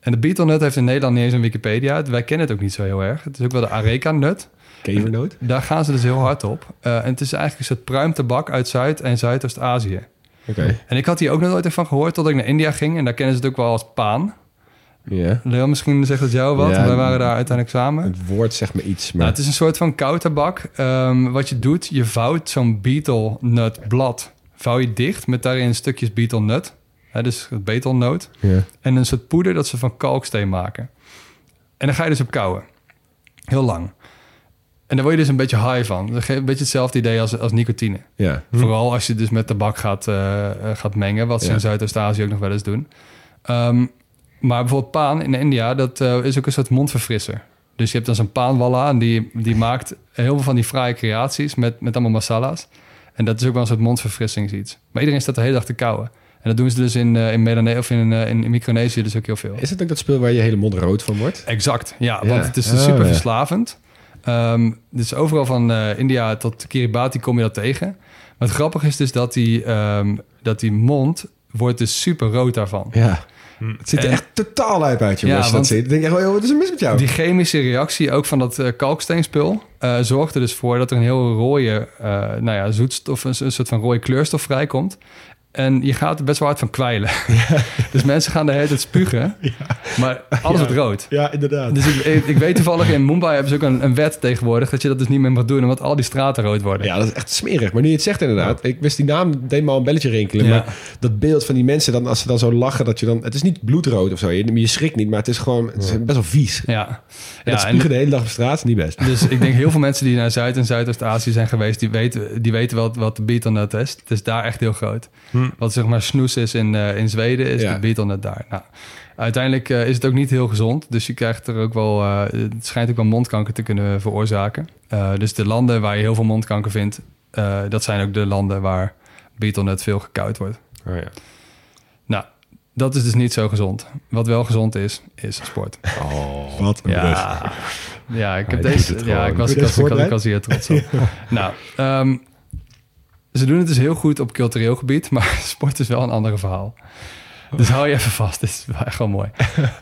S3: En de beetle nut heeft in Nederland niet eens een Wikipedia. Wij kennen het ook niet zo heel erg. Het is ook wel de areca nut.
S2: Kevernoot.
S3: Daar gaan ze dus heel hard op. Eh, en het is eigenlijk een soort pruimtabak uit Zuid- en Zuidoost-Azië.
S2: Oké.
S3: En ik had hier ook nog nooit van gehoord tot ik naar India ging. En daar kennen ze het ook wel als paan.
S2: Ja.
S3: Leon, misschien zegt het jou wat.
S2: Ja.
S3: Wij waren daar uiteindelijk samen.
S2: Het woord zegt me iets, maar...
S3: Nou, het is een soort van koutabak. Ehm wat je doet, je vouwt zo'n betelnut blad vouw je dicht met daarin stukjes betelnut. Hè, dus het betelnoot.
S2: Ja.
S3: En een soort poeder dat ze van kalksteen maken. En dan ga je dus op kouwen. Heel lang. En daar word je dus een beetje high van. Dat geeft een beetje hetzelfde idee als, als nicotine.
S2: Ja.
S3: Vooral als je dus met tabak gaat, eh, eh, gaat mengen, wat ze
S2: Ja.
S3: in Zuidoost-Azië ook nog wel eens doen. Ehm, maar bijvoorbeeld paan in India, dat eh, is ook een soort mondverfrisser. Dus je hebt dan zo'n paanwalla en die, die maakt heel veel van die fraaie creaties met, met allemaal masala's. En dat is ook wel een soort mondverfrissingsiets. Maar iedereen staat de hele dag te kauwen. En dat doen ze dus in, eh, in, Melanesië of in, eh, in Micronesië dus ook heel veel.
S2: Is het ook dat speel waar je hele mond rood van wordt?
S3: Exact, ja,
S2: Ja.
S3: want het is
S2: Oh,
S3: super
S2: ja.
S3: verslavend. Ehm, dus overal van eh, India tot Kiribati kom je dat tegen. Maar het grappige is dus dat die, ehm, dat die mond wordt dus super rood daarvan.
S2: Ja. Het ziet er
S3: En-
S2: echt totaal uit uit, jongens.
S3: Ja,
S2: als je dat
S3: want-
S2: ziet. Dan denk je echt, oh, wat is er mis met jou?
S3: Die chemische reactie ook van dat eh, kalksteenspul eh, zorgt er dus voor dat er een heel rode, eh, nou ja, zoetstof, een, een soort van rode kleurstof vrijkomt. En je gaat er best wel hard van kwijlen. dus mensen gaan de hele tijd spugen, maar alles wordt rood.
S2: Ja, inderdaad.
S3: Dus ik, ik, ik weet toevallig, in Mumbai hebben ze ook een, een wet tegenwoordig... dat je dat dus niet meer mag doen, omdat al die straten rood worden.
S2: Ja, dat is echt smerig. Maar nu je het zegt inderdaad. Ik wist die naam, deed me al een belletje rinkelen. Maar dat beeld van die mensen, dan, als ze dan zo lachen, dat je dan... Het is niet bloedrood of zo. Je, je schrikt niet, maar het is gewoon het is best wel vies.
S3: Ja,
S2: dat
S3: en,
S2: spugen de hele dag op straat is niet best.
S3: dus ik denk heel veel mensen die naar Zuid- en Zuidoost-Azië zijn geweest... die weten, die weten wel wat de betelnut is. Het is daar echt heel groot. Wat zeg maar snoes is in, eh, in Zweden, is
S2: Ja.
S3: de betelnut daar. Nou, uiteindelijk eh, is het ook niet heel gezond. Dus je krijgt er ook wel... eh, het schijnt ook wel mondkanker te kunnen veroorzaken. Eh, dus de landen waar je heel veel mondkanker vindt... eh, dat zijn ook de landen waar betelnut veel gekauwd wordt.
S1: Oh, ja.
S3: Nou, dat is dus niet zo gezond. Wat wel gezond is, is sport.
S2: Wat een brug.
S3: Ja, ja ik heb deze. Ja, ik was, ik was, ik was, ik
S2: voorbereid?
S3: was hier trots op. nou, ehm, ze doen het dus heel goed op cultureel gebied, maar sport is wel een ander verhaal. Dus hou je even vast, dit is wel echt wel mooi.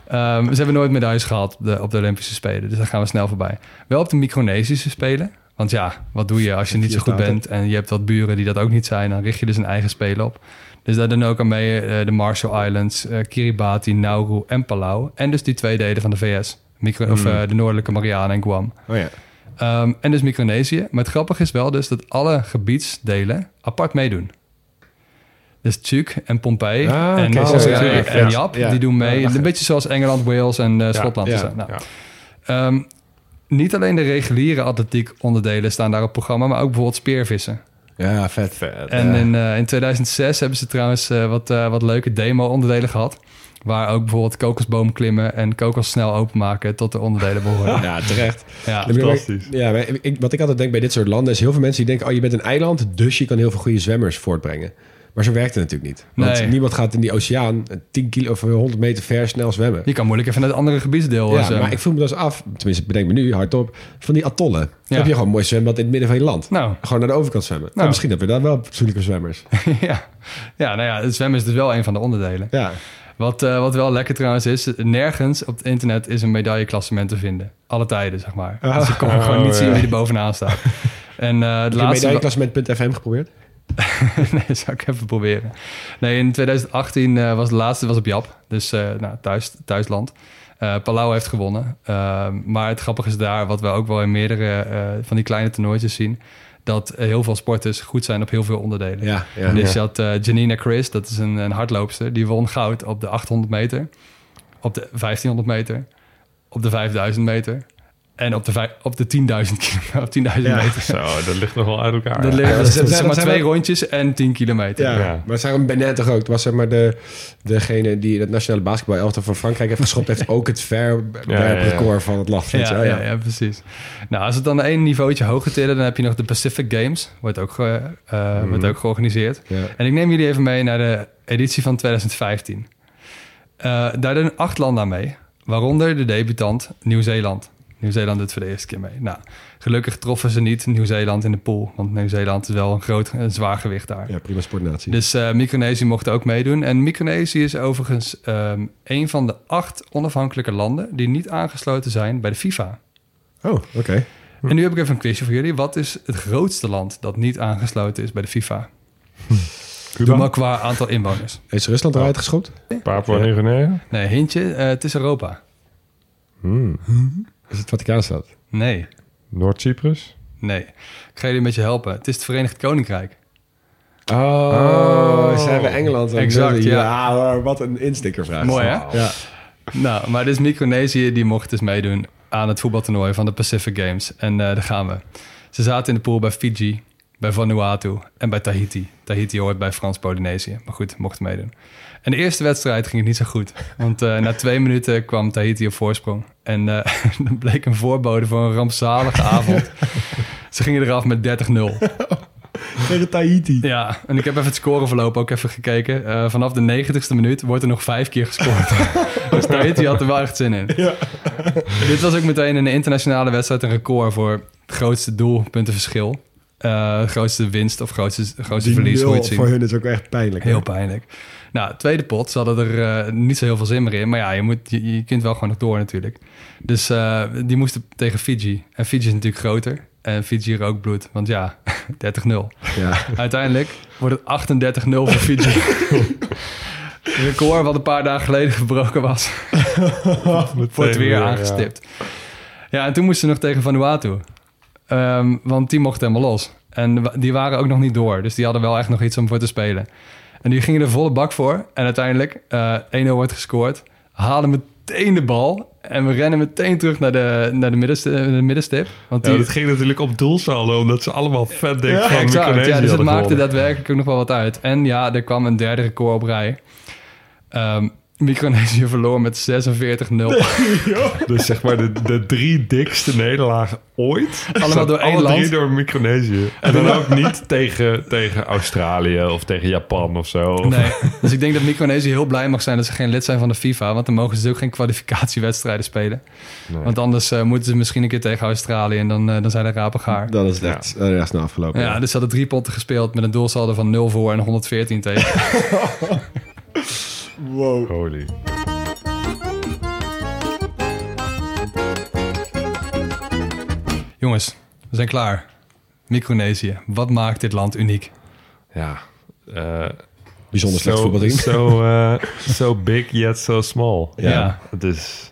S3: Ehm, ze hebben nooit medailles gehaald op de, op de Olympische Spelen, dus daar gaan we snel voorbij. Wel op de Micronesische Spelen, want ja, wat doe je als je niet zo goed bent en je hebt wat buren die dat ook niet zijn, dan richt je dus een eigen spelen op. Dus daar doen ook aan mee eh, de Marshall Islands, eh, Kiribati, Nauru en Palau. En dus die twee delen van de VS. Micro, of, eh, de noordelijke Marianen en Guam.
S2: Oh ja.
S3: Ehm, en dus Micronesië. Maar het grappige is wel dus dat alle gebiedsdelen apart meedoen. Dus Tjuk en Pompeii
S2: Ah,
S3: en
S1: ja.
S3: en
S1: Ja.
S3: Jap,
S2: Ja.
S3: die doen mee.
S2: Ja,
S3: een beetje zoals Engeland, Wales en eh, Schotland.
S2: ja.
S3: Nou, ehm, niet alleen de reguliere atletiek onderdelen staan daar op programma, maar ook bijvoorbeeld speervissen.
S2: Ja, vet.
S1: Vet.
S3: En in, eh, in 2006 hebben ze trouwens eh, wat, wat leuke demo-onderdelen gehad. Waar ook bijvoorbeeld kokosboom klimmen en kokos snel openmaken tot de onderdelen behoren.
S2: Ja, terecht.
S3: Ja,
S1: Fantastisch.
S2: Ja, maar ik, wat ik altijd denk bij dit soort landen is heel veel mensen die denken: oh, je bent een eiland, dus je kan heel veel goede zwemmers voortbrengen. Maar zo werkt het natuurlijk niet. Want
S3: Nee.
S2: niemand gaat in die oceaan 10 kilo of 100 meter ver snel zwemmen.
S3: je kan moeilijk even naar het andere gebiedsdeel. eh,
S2: Ja,
S3: zwemmen.
S2: maar ik voel me dus af, tenminste bedenk me nu hardop, van die atollen. Dan
S3: Ja.
S2: heb je gewoon een mooi zwembad in het midden van je land.
S3: Nou,
S2: Gewoon naar de overkant zwemmen. Nou,
S3: Nou.
S2: misschien hebben we daar wel fatsoenlijke zwemmers.
S3: ja. ja, nou ja, het zwemmen is dus wel een van de onderdelen.
S2: Ja,
S3: Wat, eh, wat wel lekker trouwens is, nergens op het internet is een medailleklassement te vinden. Alle tijden, zeg maar. Dus je kon
S1: Oh,
S3: gewoon niet
S1: ja.
S3: zien wie er bovenaan staat. En de
S2: heb je medailleklassement.fm geprobeerd?
S3: nee, zou ik even proberen. Nee, in 2018 eh, was de laatste was op Jap. Dus nou, thuis, thuisland. Palau heeft gewonnen. Eh, maar het grappige is daar, wat we ook wel in meerdere van die kleine toernooitjes zien... dat eh, heel veel sporters goed zijn op heel veel onderdelen.
S2: Ja, ja.
S3: dus je had eh, Janina Chris, dat is een, een hardloopster... die won goud op de 800 meter, op de 1500 meter... op de 5000 meter... En op de, op de 10.000 kilometer. Op 10.000
S2: Ja.
S3: meter.
S1: Zo, dat ligt nog wel uit elkaar.
S3: Dat
S1: ja.
S3: ligt
S2: Ja,
S3: dat
S2: dat
S3: zijn
S2: zijn-
S3: maar twee
S2: zijn-
S3: rondjes en 10 kilometer.
S2: Ja,
S1: Ja.
S2: maar Sarah Benet toch ook? Het was zeg maar de, degene die het nationale basketbal van Frankrijk heeft geschopt... heeft ook het verwerprecord van het land.
S3: Ja, ja, ja, precies. Nou, als het dan één niveautje hoger tillen, dan heb je nog de Pacific Games. Wordt ook, ge- eh,
S2: Mhm.
S3: wordt ook georganiseerd.
S2: Ja.
S3: En ik neem jullie even mee naar de editie van 2015. Eh, daar doen acht landen aan mee, waaronder de debutant Nieuw-Zeeland. Nieuw-Zeeland doet voor de eerste keer mee. Nou, gelukkig troffen ze niet Nieuw-Zeeland in de pool, want Nieuw-Zeeland is wel een groot, een zwaar gewicht daar.
S2: Ja, prima sportnatie.
S3: Dus eh Micronesië mocht ook meedoen. En Micronesië is overigens ehm, een van de acht onafhankelijke landen die niet aangesloten zijn bij de FIFA.
S2: Oh, oké.
S3: En nu heb ik even een quizje voor jullie. Wat is het grootste land dat niet aangesloten is bij de FIFA? Doe maar qua aantal inwoners.
S2: Is Rusland eruit geschopt?
S1: Papua Nieuw-Guinea?
S3: Nee, hintje, eh, het is Europa.
S1: Hmm.
S2: Is het Vaticaanstad?
S3: Nee,
S1: Noord-Cyprus?
S3: nee. Ik ga jullie een beetje helpen. Het is het Verenigd Koninkrijk.
S2: Oh,
S1: Oh.
S2: zijn we Engeland?
S3: Exact, ja.
S2: Wat een instickervraag.
S3: Mooi, hè?
S2: Ja.
S3: Nou, maar dus Micronesië, die mocht dus meedoen aan het voetbaltoernooi van de Pacific Games. En eh, daar gaan we. Ze zaten in de pool bij Fiji, bij Vanuatu en bij Tahiti. Tahiti hoort bij Frans-Polynesië. Maar goed, mochten meedoen. En de eerste wedstrijd ging het niet zo goed. Want eh, na twee minuten kwam Tahiti op voorsprong. En eh dat bleek een voorbode voor een rampzalige avond. Ze gingen eraf met 30-0.
S2: Tegen Tahiti.
S3: Ja, en ik heb even het scoreverloop ook even gekeken. Eh, vanaf de 90ste minuut wordt er nog vijf keer gescoord. dus Tahiti had er wel echt zin in. Dit was ook meteen in een internationale wedstrijd een record voor het grootste doelpuntenverschil. Eh grootste winst of grootste, grootste
S2: Die
S3: verlies, hoe
S2: voor hun is ook echt pijnlijk. hè?
S3: Heel pijnlijk. Nou, tweede pot, ze hadden er eh, niet zo heel veel zin meer in. Maar ja, je, moet, je, je kunt wel gewoon nog door natuurlijk. Dus eh, die moesten tegen Fiji. En Fiji is natuurlijk groter. En Fiji rookt bloed. Want ja, 30-0.
S2: Ja.
S3: Uiteindelijk wordt het 38-0 voor Fiji. Een record wat een paar dagen geleden gebroken was. wordt weer aangestipt. Ja. en toen moesten ze nog tegen Vanuatu. Ehm, want die mochten helemaal los. En die waren ook nog niet door. Dus die hadden wel echt nog iets om voor te spelen. En die gingen er volle bak voor. En uiteindelijk, eh 1-0 wordt gescoord. Halen meteen de bal. En we rennen meteen terug naar de, naar de, middenst- de middenstip. Want
S1: Ja,
S3: die,
S1: dat ging natuurlijk op doelsaldo, omdat ze allemaal vet dik van
S3: exact. Ja, dus het maakte
S1: gewonnen.
S3: daadwerkelijk ook nog wel wat uit. En ja, er kwam een derde record op rij. Ehm Micronesië verloor met 46-0.
S1: Dus zeg maar de, de drie dikste nederlagen ooit.
S3: Allemaal door één
S1: Alle drie
S3: land.
S1: door Micronesië. En dan ook niet tegen, tegen Australië of tegen Japan of zo.
S3: Nee, dus ik denk dat Micronesië heel blij mag zijn dat ze geen lid zijn van de FIFA. Want dan mogen ze dus ook geen kwalificatiewedstrijden spelen.
S1: Nee.
S3: Want anders eh, moeten ze misschien een keer tegen Australië en dan, eh, dan zijn de rapen gaar.
S2: Dan is echt, het snel afgelopen.
S3: Ja, dus ze hadden drie potten gespeeld met een doelsaldo van 0 voor en 114 tegen.
S2: Wow.
S1: Holy.
S3: Jongens, we zijn klaar. Micronesië, wat maakt dit land uniek?
S1: Ja. eh,
S2: Bijzonder slecht
S1: zo-
S2: voetbalteam.
S1: Zo eh, so big yet so small.
S3: Ja.
S1: Het is...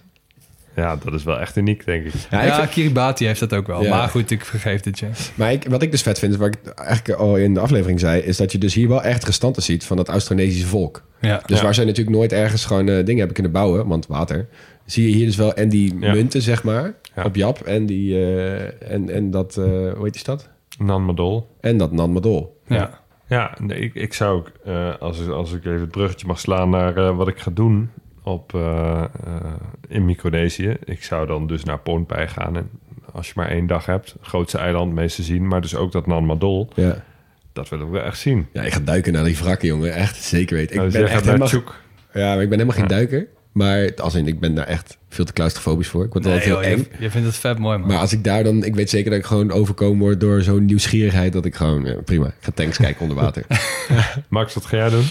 S1: Ja, dat is wel echt uniek, denk ik.
S2: Ja,
S3: Ja,
S2: ik vind-
S3: Kiribati heeft dat ook wel.
S2: Ja.
S3: Maar goed, ik vergeef dit je.
S2: maar ik, wat ik dus vet vind, wat ik eigenlijk al in de aflevering zei, is dat je dus hier wel echt restanten ziet van dat Austronesische volk.
S3: Ja.
S2: Dus
S1: Ja.
S2: waar zij natuurlijk nooit ergens gewoon eh, dingen hebben kunnen bouwen, want water, zie je hier dus wel en die
S1: Ja.
S2: munten, zeg maar,
S1: Ja.
S2: op Jap en, die, eh, en, en dat, eh, hoe heet die stad?
S1: Nan Madol.
S2: En dat Nan Madol.
S3: ja.
S1: Ja, nee, ik, ik zou ook, eh, als, ik- als ik even het bruggetje mag slaan naar eh, wat ik ga doen op, eh, eh, in Micronesië. Ik zou dan dus naar Pohnpei gaan. En als je maar één dag hebt, grootste eiland, meeste zien. Maar dus ook dat Nan Madol,
S2: Ja.
S1: dat wil ik wel echt zien.
S2: ja, ik ga duiken naar die wrakken, jongen. Echt, zeker weten. Ik
S1: Nou, dus
S2: ben
S1: jij
S2: echt helemaal,
S1: Tjoek.
S2: ja, maar ik ben helemaal geen
S1: Ja.
S2: duiker. Maar als in, ik ben daar echt veel te claustrofobisch voor. Ik word
S3: Nee,
S2: altijd heel
S3: joh,
S2: eng.
S3: je, je vindt het vet mooi, man.
S2: Maar als ik daar dan, ik weet zeker dat ik gewoon overkomen word door zo'n nieuwsgierigheid dat ik gewoon, ja, prima, ik ga tanks kijken onder water.
S1: Max, wat ga jij doen?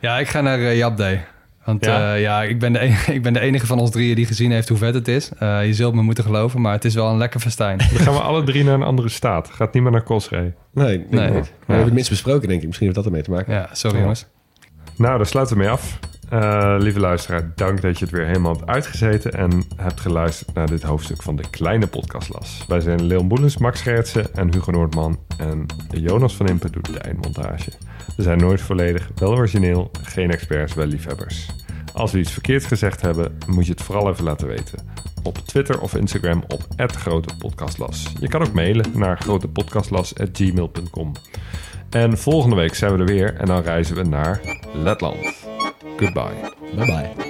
S3: Ja, ik ga naar uh, Japday. Want
S1: Ja?
S3: ja, ja ik, ben de enige, ik ben de enige van ons drieën die gezien heeft hoe vet het is. Eh, je zult me moeten geloven, maar het is wel een lekker festijn.
S1: Dan gaan we alle drie naar een andere staat. Gaat niet meer naar Kosrae.
S2: Nee, denk
S3: Nee.
S2: ik niet. Maar we hebben het minst besproken, denk ik. Misschien heeft dat ermee te maken.
S3: Ja, sorry
S1: Ja.
S3: jongens.
S1: Nou, daar sluiten we mee af. Eh, lieve luisteraar, dank dat je het weer helemaal hebt uitgezeten en hebt geluisterd naar dit hoofdstuk van de kleine podcastlas. Wij zijn Leon Boelens, Max Gertsen en Hugo Noordman en Jonas van Impen doet de eindmontage. We zijn nooit volledig, wel origineel, geen experts, wel liefhebbers. Als we iets verkeerd gezegd hebben, moet je het vooral even laten weten. Op Twitter of Instagram op @grotepodcastlas. Je kan ook mailen naar grotepodcastlas@gmail.com. En volgende week zijn we er weer en dan reizen we naar Letland. Goodbye.
S2: Bye bye.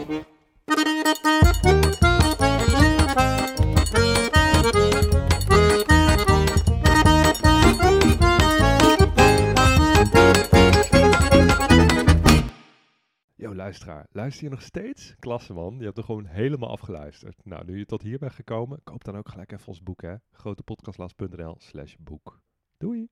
S1: Yo luisteraar, luister je nog steeds? Klasse man, je hebt er gewoon helemaal afgeluisterd. Nou, nu je tot hier bent gekomen, koop dan ook gelijk even ons boek hè. grotepodcastlas.nl slash boek. Doei!